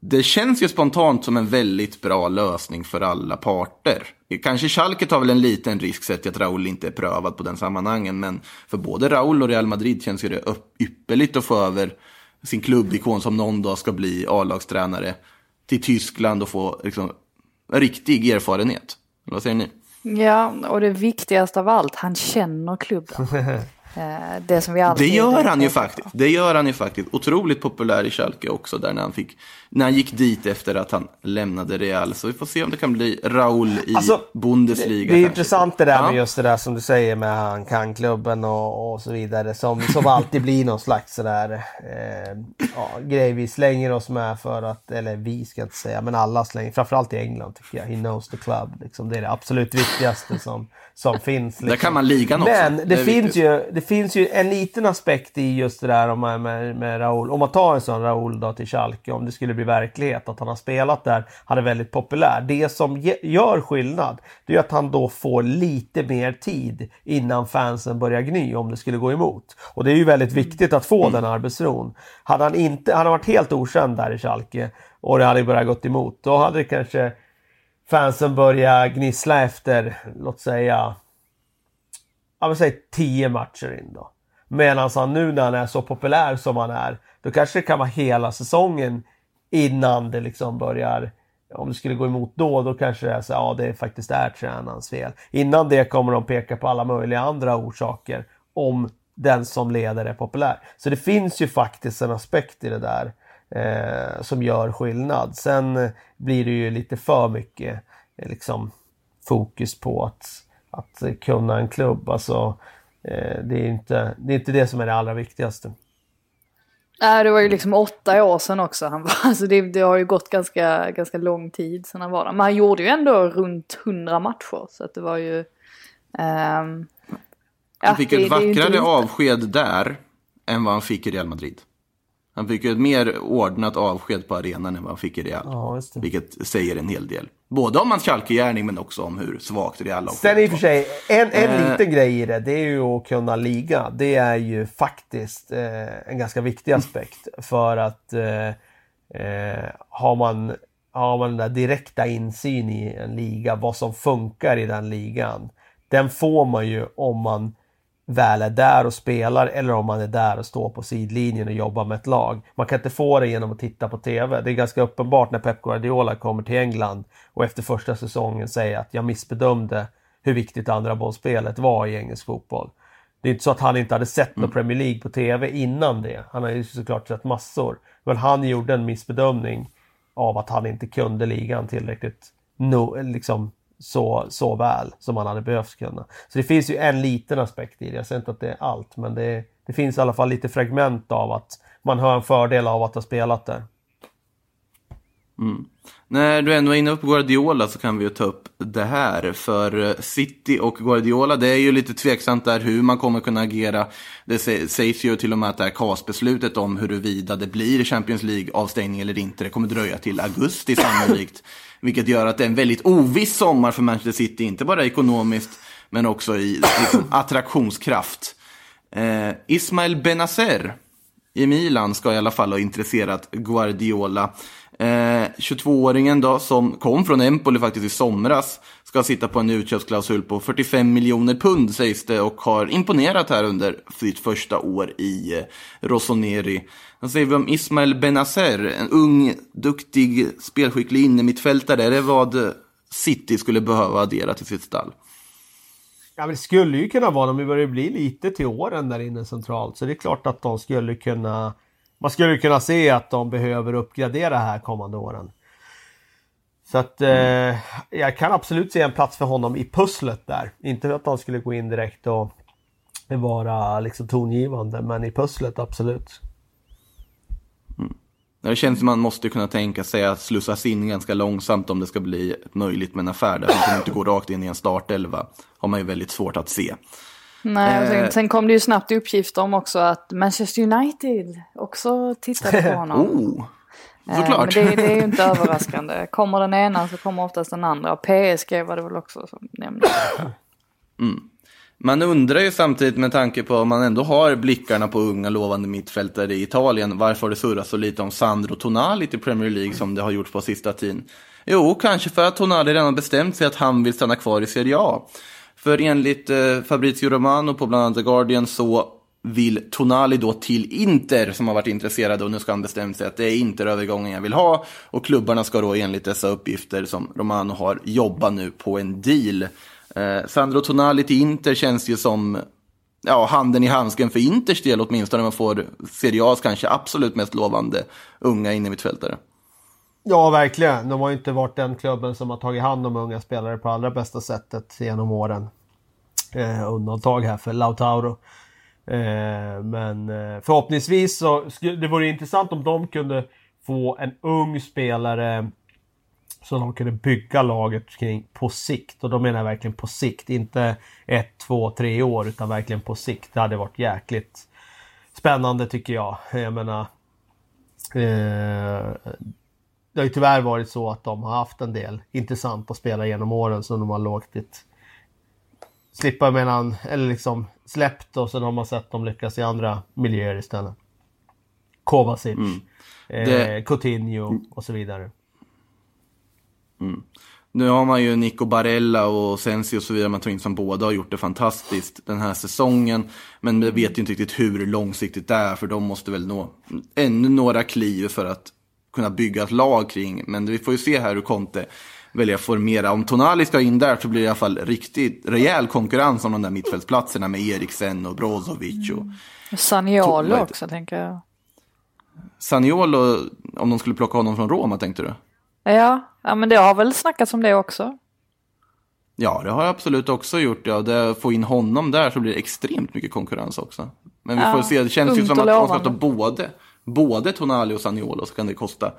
Det känns ju spontant som en väldigt bra lösning för alla parter. Kanske Schalke tar väl en liten risk sett till att Raul inte är prövad på den sammanhangen. Men för både Raul och Real Madrid känns ju det ypperligt att få över sin klubbikon som någon dag ska bli A-lagstränare till Tyskland och få liksom, riktig erfarenhet. Vad säger ni? Ja, och det viktigaste av allt, han känner klubben. Eh, det som vi Det alltid gör han ju faktiskt. Det gör han ju faktiskt. Otroligt populär i Schalke också där när han, fick, när han gick dit efter att han lämnade Real. Så vi får se om det kan bli Raúl i Alltså, Bundesliga. Det är kanske. intressant det där Ja. med just det där som du säger med han kan klubben och, och så vidare. Som, som alltid blir någon slags sådär eh, ja, grej vi slänger oss med för att, eller vi ska jag inte säga, men alla slänger, framförallt i England tycker jag. He knows the club. Liksom, det är det absolut viktigaste som, som finns. Liksom. Där kan man ligan också. Men det, Det är finns viktigt. ju, det finns ju en liten aspekt i just det där om man- med, med Raúl. Om man tar en sån Raúl då till Schalke, om det skulle bli verklighet, att han har spelat där, han är väldigt populär. Det som ge, gör skillnad, det är att han då får lite mer tid innan fansen börjar gny om det skulle gå emot. Och det är ju väldigt viktigt att få den arbetsron. Hade han inte, han varit helt okänd där i Schalke och det hade börjat gått emot, då hade det kanske fansen börjat gnissla efter, låt säga, ja men säg 10 matcher in då. Medan han nu när han är så populär som han är, då kanske det kan vara hela säsongen innan det liksom börjar om det skulle gå emot då, då kanske det är så ja det faktiskt är tränarens fel. Innan det kommer de peka på alla möjliga andra orsaker om den som leder är populär. Så det finns ju faktiskt en aspekt i det där eh, som gör skillnad. Sen blir det ju lite för mycket eh, liksom fokus på att, att kunna en klubb. Alltså, eh, det, är inte, det är inte det som är det allra viktigaste. Nej, det var ju liksom åtta år sedan också. Han var, alltså det, det har ju gått ganska, ganska lång tid sedan han var där. Men han gjorde ju ändå runt 100 matcher. Så att det var ju... ja, Han fick det- ett vackrare avsked där än vad han fick i Real Madrid. Han fick ju ett mer ordnat avsked på arenan än vad han fick i Real. Ja. Vilket säger en hel del. Både om hans Schalke-gärning men också om hur svagt Real Sen i och för sig, en, en Eh. liten grej i det, det är ju att kunna liga. Det är ju faktiskt eh, en ganska viktig aspekt. För att eh, eh, har, man, har man den där direkta insyn i en liga, vad som funkar i den ligan. Den får man ju om man väl är där och spelar eller om man är där och står på sidlinjen och jobbar med ett lag. Man kan inte få det genom att titta på TV. Det är ganska uppenbart när Pep Guardiola kommer till England och efter första säsongen säger att jag missbedömde hur viktigt andra bollspelet var i engelsk fotboll. Det är inte så att han inte hade sett någon Premier League på TV innan det. Han har ju såklart sett massor. Men han gjorde en missbedömning av att han inte kunde ligan tillräckligt no, liksom, så, så väl som han hade behövt kunna. Så det finns ju en liten aspekt i det. Jag säger inte att det är allt, men det, det finns i alla fall lite fragment av att man har en fördel av att ha spelat där. Mm. När du ändå är inne på Guardiola så kan vi ju ta upp det här. För City och Guardiola, det är ju lite tveksamt där hur man kommer kunna agera. Det sägs ju till och med att det här CAS-beslutet om huruvida det blir Champions League-avstängning eller inte, det kommer dröja till augusti sannolikt. Vilket gör att det är en väldigt oviss sommar för Manchester City, inte bara ekonomiskt, men också i liksom, attraktionskraft. Eh, Ismail Benazer i Milan ska i alla fall ha intresserat Guardiola. Eh, 22-åringen då, som kom från Empoli faktiskt i somras, ska sitta på en utköpsklausul på 45 miljoner pund sägs det och har imponerat här under sitt första år i eh, Rossoneri. Vad säger vi om Ismael Benazer, en ung, duktig, spelskicklig innermittfältare? Är det vad eh, City skulle behöva addera till sitt stall? Ja, men det skulle ju kunna vara, de börjar bli lite till åren där inne centralt. Så det är klart att de skulle kunna... Man skulle kunna se att de behöver uppgradera här kommande åren. Så att eh, jag kan absolut se en plats för honom i pusslet där. Inte att han skulle gå in direkt och vara liksom tongivande, men i pusslet absolut. Mm. Det känns som man måste kunna tänka sig att slussas in ganska långsamt om det ska bli möjligt med en affär. Där man inte gå rakt in i en startelva. har man ju väldigt svårt att se. Nej, och Eh. sen, sen kom det ju snabbt uppgifter om också att Manchester United också tittade på honom. Oh, Eh, såklart. Men det, det är ju inte överraskande. Kommer den ena så kommer oftast den andra. Och PSG var det väl också som nämndes. Man undrar ju samtidigt med tanke på om man ändå har blickarna på unga lovande mittfältare i Italien. Varför har det surrat så lite om Sandro Tonali till Premier League som det har gjort på sista tiden? Jo, kanske för att Tonali redan bestämt sig att han vill stanna kvar i Serie A. För enligt eh, Fabrizio Romano på bland annat The Guardian så vill Tonali då till Inter som har varit intresserade och nu ska han bestämt sig att det är Inter-övergången jag vill ha. Och klubbarna ska då enligt dessa uppgifter som Romano har jobba nu på en deal. Eh, Sandro Tonali till Inter känns ju som ja, handen i handsken för Inters del åtminstone. Man får Serie A's kanske absolut mest lovande unga innermittfältare. Ja, verkligen. De har ju inte varit den klubben som har tagit hand om unga spelare på allra bästa sättet genom åren. Eh, undantag här för Lautaro. Eh, men eh, förhoppningsvis så skulle det vore intressant om de kunde få en ung spelare som de kunde bygga laget kring på sikt. Och då menar jag verkligen på sikt. Inte ett, två, tre år utan verkligen på sikt. Det hade varit jäkligt spännande tycker jag. Jag menar... Eh, det har ju tyvärr varit så att de har haft en del intressanta spelare genom åren som de har låtit slippa mellan, eller liksom släppt och sen har man sett dem lyckas i andra miljöer istället. Kovacic, Det- eh, Coutinho och så vidare. Nu har man ju Nico Barella och Sensi och så vidare man tar in som båda har gjort det fantastiskt den här säsongen. Men vi vet ju inte riktigt hur långsiktigt det är för de måste väl nå ännu några kliv för att kunna bygga ett lag kring. Men vi får ju se här hur Conte väljer att formera. Om Tonali ska in där så blir det i alla fall riktigt rejäl konkurrens om de där mittfältsplatserna med Eriksen och Brozovic och Saniolo Vad- också tänker jag. Saniolo, om de skulle plocka honom från Roma tänkte du? Ja, ja men det har väl snackats om det också. Ja, det har jag absolut också gjort. Ja. Det, få in honom där så blir det extremt mycket konkurrens också. Men vi Ja, får se, det känns ju som att man ska ta både, både Tonali och Saniolo så kan det kosta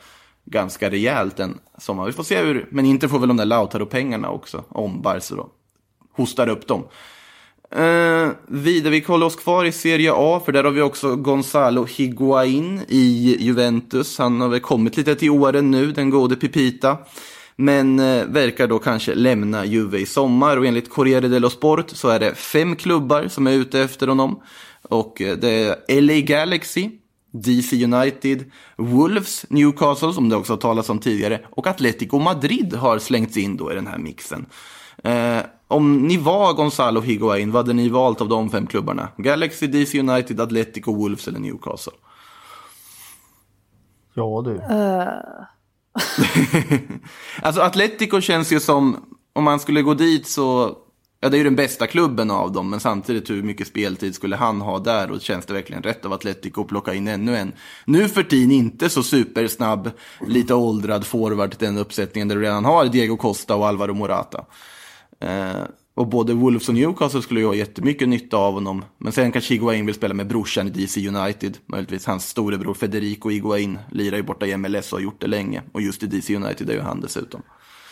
ganska rejält en sommar. Vi får se hur, men inte får väl de där Lautaro-pengarna också, om Barca då hostar upp dem. Eh, vidare, vi kollar oss kvar i Serie A, för där har vi också Gonzalo Higuain i Juventus. Han har väl kommit lite till åren nu, den gode Pipita. Men eh, verkar då kanske lämna Juve i sommar och enligt Corriere dello Sport så är det fem klubbar som är ute efter honom. Och eh, det är LA Galaxy, DC United, Wolves, Newcastle som det också har talats om tidigare och Atletico Madrid har slängts in då i den här mixen. Eh, om ni var Gonzalo Higuain, vad hade ni valt av de fem klubbarna? Galaxy, DC United, Atletico, Wolves eller Newcastle? Ja du. Alltså Atletico känns ju som, om man skulle gå dit så, ja det är ju den bästa klubben av dem, men samtidigt hur mycket speltid skulle han ha där och känns det verkligen rätt av Atletico att plocka in ännu en, nu för tiden inte så supersnabb, lite åldrad forward till den uppsättningen där du redan har Diego Costa och Alvaro Morata. Eh, och både Wolves och Newcastle skulle ju ha jättemycket nytta av honom. Men sen kanske Higuain vill spela med brorsan i DC United. Möjligtvis hans storebror Federico Higuain lirar ju borta i MLS och har gjort det länge. Och just i DC United är ju han dessutom.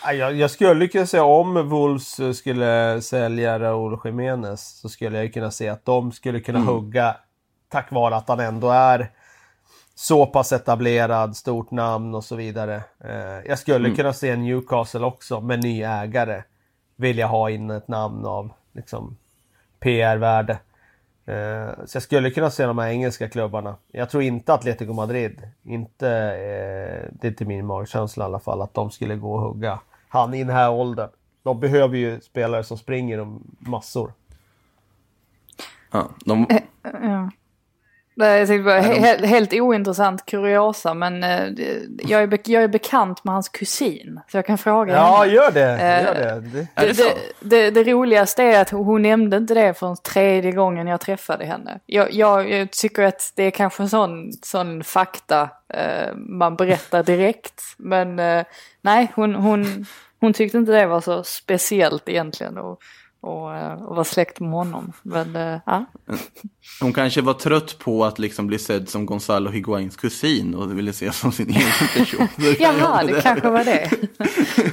Ja, Jag, jag skulle kunna säga om Wolves skulle sälja Raúl Jiménez så skulle jag kunna se att de skulle kunna hugga tack vare att han ändå är så pass etablerad, stort namn och så vidare. Eh, jag skulle kunna se Newcastle också med ny ägare vilja ha in ett namn av liksom PR-värde. Eh, så jag skulle kunna se de här engelska klubbarna. Jag tror inte Atletico Madrid, inte, eh, det är inte min magkänsla i alla fall, att de skulle gå och hugga han i den här åldern. De behöver ju spelare som springer om massor. Ja, de, Ja. Nej, Jag tänkte bara, he- helt ointressant kuriosa men eh, jag, är jag är bekant med hans kusin. Så jag kan fråga Ja, henne. gör det! Eh, Gör det. det. Det det, det, det roligaste är att hon nämnde inte det förrän tredje gången jag träffade henne. Jag, jag, jag tycker att det är kanske en sån, sån fakta eh, man berättar direkt. Men eh, nej, hon, hon, hon tyckte inte det var så speciellt egentligen. Och, och, eh, och vara släkt med honom. Men eh, ja. hon kanske var trött på att liksom bli sedd som Gonzalo Higuains kusin och ville se som sin egen person. Jaha, det kanske var det.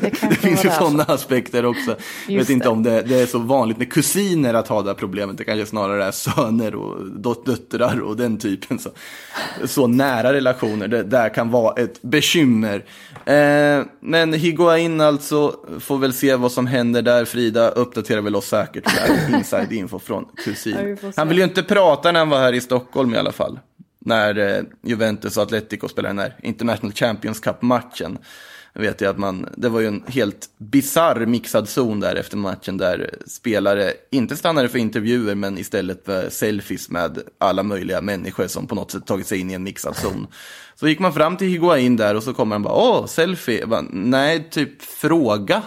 Det, kanske Det finns ju sådana aspekter också. Jag vet inte det. om det, det är så vanligt med kusiner att ha det här problemet. Det kanske snarare är söner och dot- döttrar och den typen. Så, så nära relationer, det där kan vara ett bekymmer. Eh, men Higuain alltså, får väl se vad som händer där. Frida uppdaterar väl oss säkert där, inside info från kusin. Han vill ju inte prata när han var här i Stockholm i alla fall. När eh, Juventus och Atletico spelade den här International Champions Cup-matchen. Vet jag att man, det var ju en helt bizarr mixad zon där efter matchen där spelare inte stannade för intervjuer men istället för selfies med alla möjliga människor som på något sätt tagit sig in i en mixad zon. Så gick man fram till Higuain där och så kommer han bara, åh, selfie. Bara, Nej, typ fråga.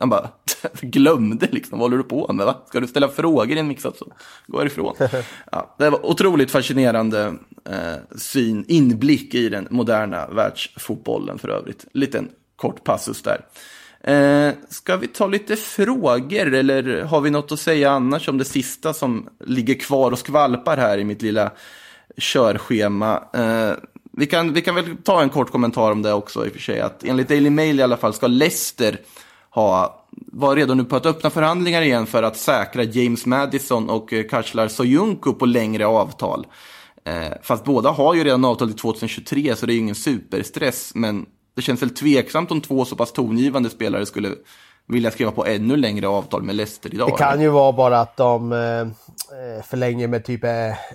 Han bara, glömde liksom, vad håller du på med? Va? Ska du ställa frågor i en mixad zon? Gå härifrån. Ja, det var otroligt fascinerande eh, syn, inblick i den moderna världsfotbollen för övrigt. Liten kort passus där. Eh, ska vi ta lite frågor eller har vi något att säga annars om det sista som ligger kvar och skvalpar här i mitt lilla körschema? Eh, vi, kan, vi kan väl ta en kort kommentar om det också i och för sig. Att enligt Daily Mail i alla fall ska Leicester ha, var redo nu på att öppna förhandlingar igen för att säkra James Madison och eh, Kashlar Soyuncu på längre avtal. Eh, fast båda har ju redan avtal till 2023 så det är ju ingen superstress. Men det känns väl tveksamt om två så pass tongivande spelare skulle vilja skriva på ännu längre avtal med Leicester idag. Det kan eller? ju vara bara att de eh, förlänger med typ eh,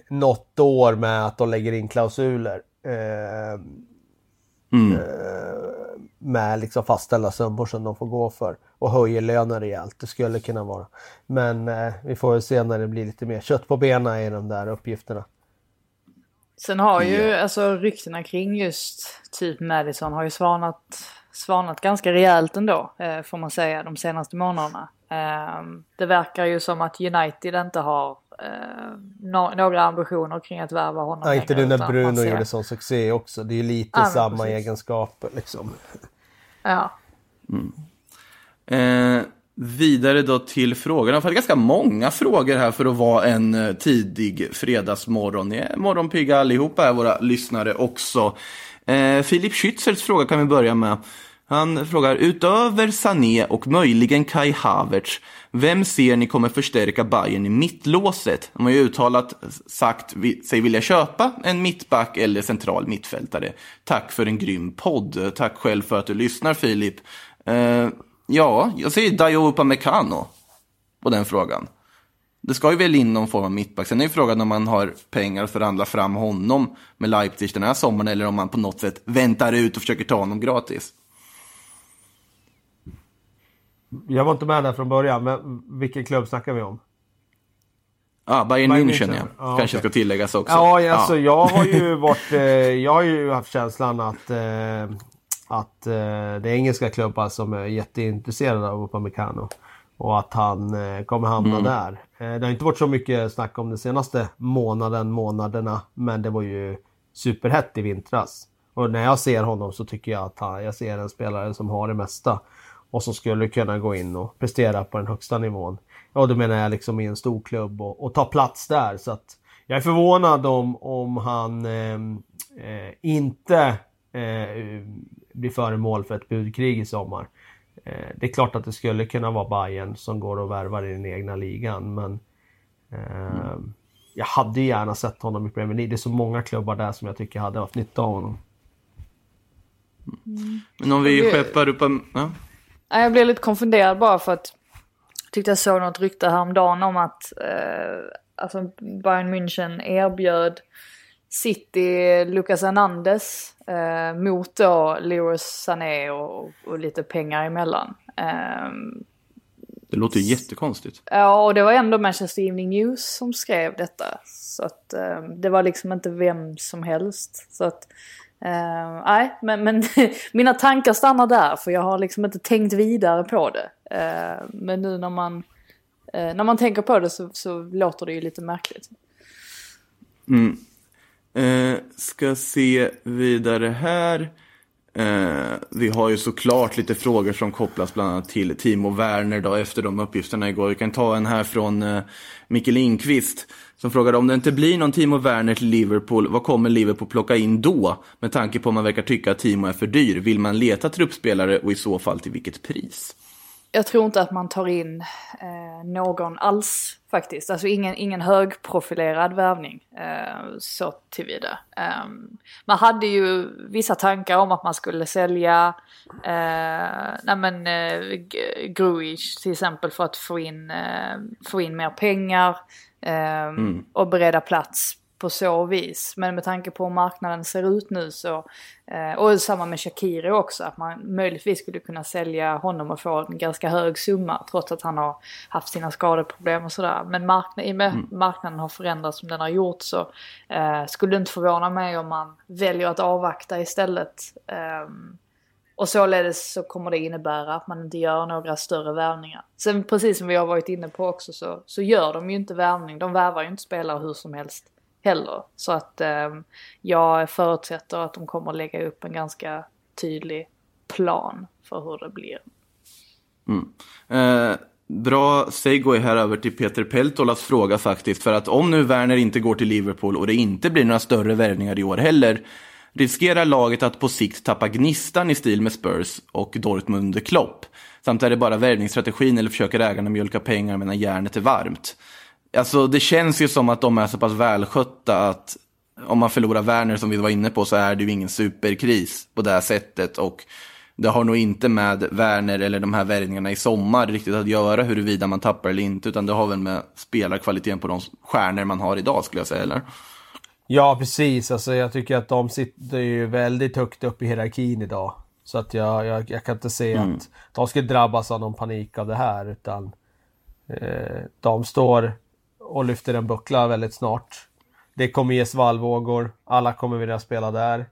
något år med att de lägger in klausuler. Eh, Mm. Med liksom fastställda summor som de får gå för och höjer lönen rejält. Det skulle kunna vara. Men eh, vi får väl se när det blir lite mer kött på benen i de där uppgifterna. Sen har ju alltså ryktena kring just typ Madison har ju svanat, svanat ganska rejält ändå, eh, får man säga, de senaste månaderna. Eh, det verkar ju som att United inte har eh, no några ambitioner kring att värva honom Ja, inte nu när Bruno gjorde sån succé också. Det är ju lite men samma precis. egenskaper liksom. Ja. Mm. Eh, vidare då till frågorna. Jag har ganska många frågor här för att vara en eh, tidig fredagsmorgon. Ni är morgonpigga allihopa här, våra lyssnare också. Eh, Filip Schützels fråga kan vi börja med. Han frågar, utöver Sané och möjligen Kai Havertz, vem ser ni kommer förstärka Bayern i mittlåset? De har ju uttalat sagt sig vilja köpa en mittback eller central mittfältare. Tack för en grym podd. Tack själv för att du lyssnar Filip. Uh, ja, jag säger Dayo Upamecano på den frågan. Det ska ju väl in någon form av mittback. Sen är ju frågan om man har pengar att förhandla fram honom med Leipzig den här sommaren eller om man på något sätt väntar ut och försöker ta honom gratis. Jag var inte med där från början, men vilken klubb snackar vi om? Ja, Bayern, Bayern München, München. ja. Ja, Kanske okej. ska tilläggas också. Ja, alltså jag har ju varit... Eh, jag har ju haft känslan att... Eh, att eh, det är engelska klubbar som är jätteintresserade av Upamecano. Och att han eh, kommer hamna där. Eh, det har inte varit så mycket snack om den senaste månaden, månaderna. Men det var ju superhett i vintras. Och när jag ser honom så tycker jag att han, jag ser en spelare som har det mesta. Och som skulle kunna gå in och prestera på den högsta nivån. Ja, då menar jag liksom i en stor klubb och, och ta plats där. Så att jag är förvånad om, om han ehm, eh, inte eh, blir föremål för ett budkrig i sommar. Eh, det är klart att det skulle kunna vara Bayern som går och värvar i den egna ligan, men eh, jag hade gärna sett honom i Premier League. Det är så många klubbar där som jag tycker hade haft nytta av honom. Men om vi Det- skeppar upp en... Ja. Jag blev lite konfunderad bara för att jag tyckte jag såg något rykte häromdagen om att eh, alltså Bayern München erbjöd City Lucas Hernandez eh, mot då Leroy Sané och, och lite pengar emellan. Ehm, Det låter ju jättekonstigt. Ja, och det var ändå Manchester Evening News som skrev detta. Så att eh, det var liksom inte vem som helst. Så att, eh, nej, men, men mina tankar stannar där för jag har liksom inte tänkt vidare på det. Uh, men nu när man, uh, när man tänker på det så, så låter det ju lite märkligt. Mm. Eh, ska se vidare här. Eh, vi har ju såklart lite frågor som kopplas bland annat till Timo Werner då, efter de uppgifterna igår. Vi kan ta en här från eh, Micke Lindqvist som frågar om det inte blir någon Timo Werner till Liverpool, vad kommer Liverpool plocka in då? Med tanke på att man verkar tycka att Timo är för dyr. Vill man leta truppspelare och i så fall till vilket pris? Jag tror inte att man tar in eh, någon alls faktiskt. Alltså ingen, ingen högprofilerad värvning eh, så tillvida. Eh, man hade ju vissa tankar om att man skulle sälja eh, nej men, eh, G- Grujic till exempel för att få in, eh, få in mer pengar eh, och bereda plats på så vis. Men med tanke på hur marknaden ser ut nu så, eh, och samma med Shakiri också, att man möjligtvis skulle kunna sälja honom och få en ganska hög summa trots att han har haft sina skadeproblem och sådär. Men markna- i och med marknaden har förändrats som den har gjort så eh, skulle det inte förvåna mig om man väljer att avvakta istället. Ehm, och således så kommer det innebära att man inte gör några större värvningar. Sen precis som vi har varit inne på också så, så gör de ju inte värvning. De värvar ju inte spelare hur som helst heller. Så att eh, jag förutsätter att de kommer lägga upp en ganska tydlig plan för hur det blir. Mm. Eh, bra segway här över till Peter Peltolas fråga faktiskt. För att om nu Werner inte går till Liverpool och det inte blir några större värvningar i år heller. Riskerar laget att på sikt tappa gnistan i stil med Spurs och Dortmund under Klopp? Samt är det bara värvningsstrategin eller försöker ägarna mjölka pengar medan järnet är varmt? Alltså det känns ju som att de är så pass välskötta att om man förlorar Werner som vi var inne på så är det ju ingen superkris på det här sättet. Och det har nog inte med Werner eller de här värvningarna i sommar riktigt att göra huruvida man tappar eller inte. Utan det har väl med spelarkvaliteten på de stjärnor man har idag skulle jag säga. Eller? Ja, precis. Alltså, jag tycker att de sitter ju väldigt högt upp i hierarkin idag. Så att jag, jag, jag kan inte se att de skulle drabbas av någon panik av det här. Utan eh, de står och lyfter en buckla väldigt snart. Det kommer ge svallvågor. Alla kommer vilja spela där.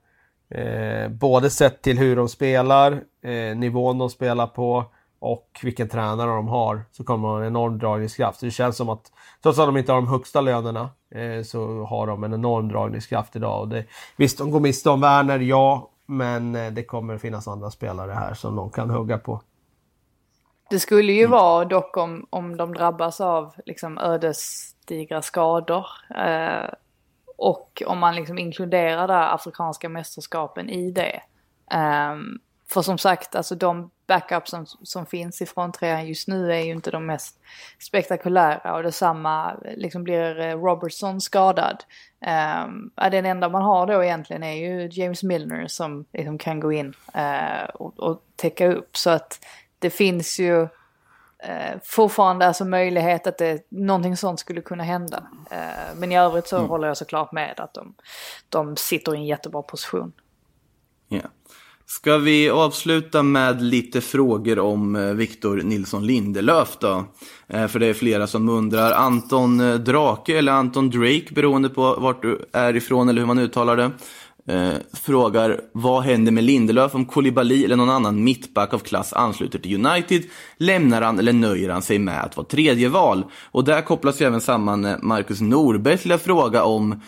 Eh, både sett till hur de spelar, eh, nivån de spelar på och vilken tränare de har. Så kommer de ha en enorm dragningskraft. Så det känns som att trots att de inte har de högsta lönerna eh, så har de en enorm dragningskraft idag. Och det, visst, de går miste om Werner, ja. Men eh, det kommer finnas andra spelare här som de kan hugga på. Det skulle ju vara dock om, om de drabbas av liksom ödesdigra skador. Eh, och om man liksom inkluderar det afrikanska mästerskapen i det. Ehm, för som sagt, alltså de backups som, som finns i fronttrean just nu är ju inte de mest spektakulära och detsamma liksom blir eh, Robertson skadad. Um, den enda man har då egentligen är ju James Milner som liksom kan gå in uh, och, och täcka upp så att det finns ju uh, fortfarande alltså möjlighet att det, någonting sånt skulle kunna hända. Uh, men i övrigt så mm. håller jag såklart med att de, de sitter i en jättebra position. Yeah. Ska vi avsluta med lite frågor om eh, Victor Nilsson Lindelöf då? Eh, för det är flera som undrar. Anton eh, Drake eller Anton Drake beroende på vart du är ifrån eller hur man uttalar det. Eh, frågar vad händer med Lindelöf om Koulibaly eller någon annan mittback av klass ansluter till United? Lämnar han eller nöjer han sig med att vara tredje val? Och där kopplas ju även samman eh, Marcus Norbergs till fråga om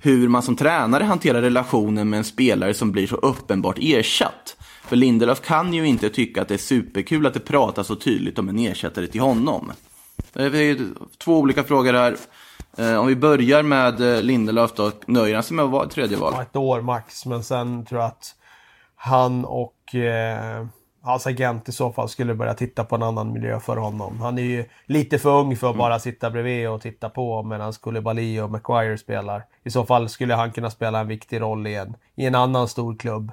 hur man som tränare hanterar relationen med en spelare som blir så uppenbart ersatt. För Lindelöf kan ju inte tycka att det är superkul att det pratas så tydligt om en ersättare till honom. Eh, det är två olika frågor här. Eh, om vi börjar med eh, Lindelöf då, nöjer han sig med att vara tredje val? ett år max, men sen tror jag att han och eh, hans agent i så fall skulle börja titta på en annan miljö för honom. Han är ju lite för ung för att bara sitta bredvid och titta på medan Koulibaly och Maguire spelar. I så fall skulle han kunna spela en viktig roll i en, i en annan stor klubb.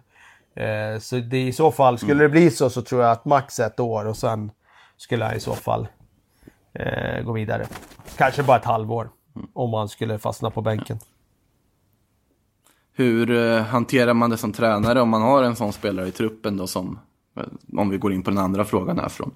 Eh, så det, i så fall, skulle det bli så så tror jag att max ett år och sen skulle han i så fall eh, gå vidare. Kanske bara ett halvår. Om han skulle fastna på bänken. Hur eh, hanterar man det som tränare om man har en sån spelare i truppen då som om vi går in på den andra frågan härifrån.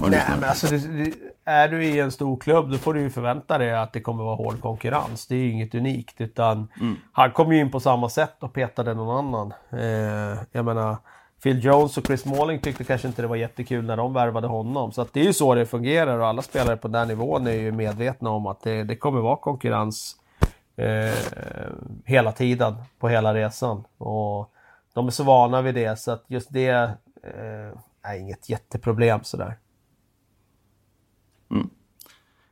Nej, men alltså, det, det, är du i en stor klubb då får du ju förvänta dig att det kommer vara hård konkurrens. Det är ju inget unikt utan mm. han kom ju in på samma sätt och petade någon annan. Eh, jag menar Phil Jones och Chris Malling tyckte kanske inte det var jättekul när de värvade honom. Så att det är ju så det fungerar och alla spelare på den nivån är ju medvetna om att det, det kommer vara konkurrens eh, hela tiden på hela resan. Och de är så vana vid det så att just det eh, är inget jätteproblem sådär. Mm.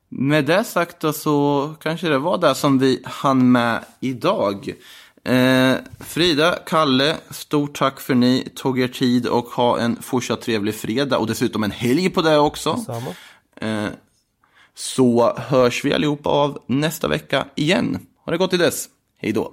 Med det sagt då så kanske det var det som vi hann med idag. Eh, Frida, Kalle, stort tack för ni tog er tid och ha en fortsatt trevlig fredag och dessutom en helg på det också. Eh, så hörs vi allihopa av nästa vecka igen. Ha det gott till dess. Hej då.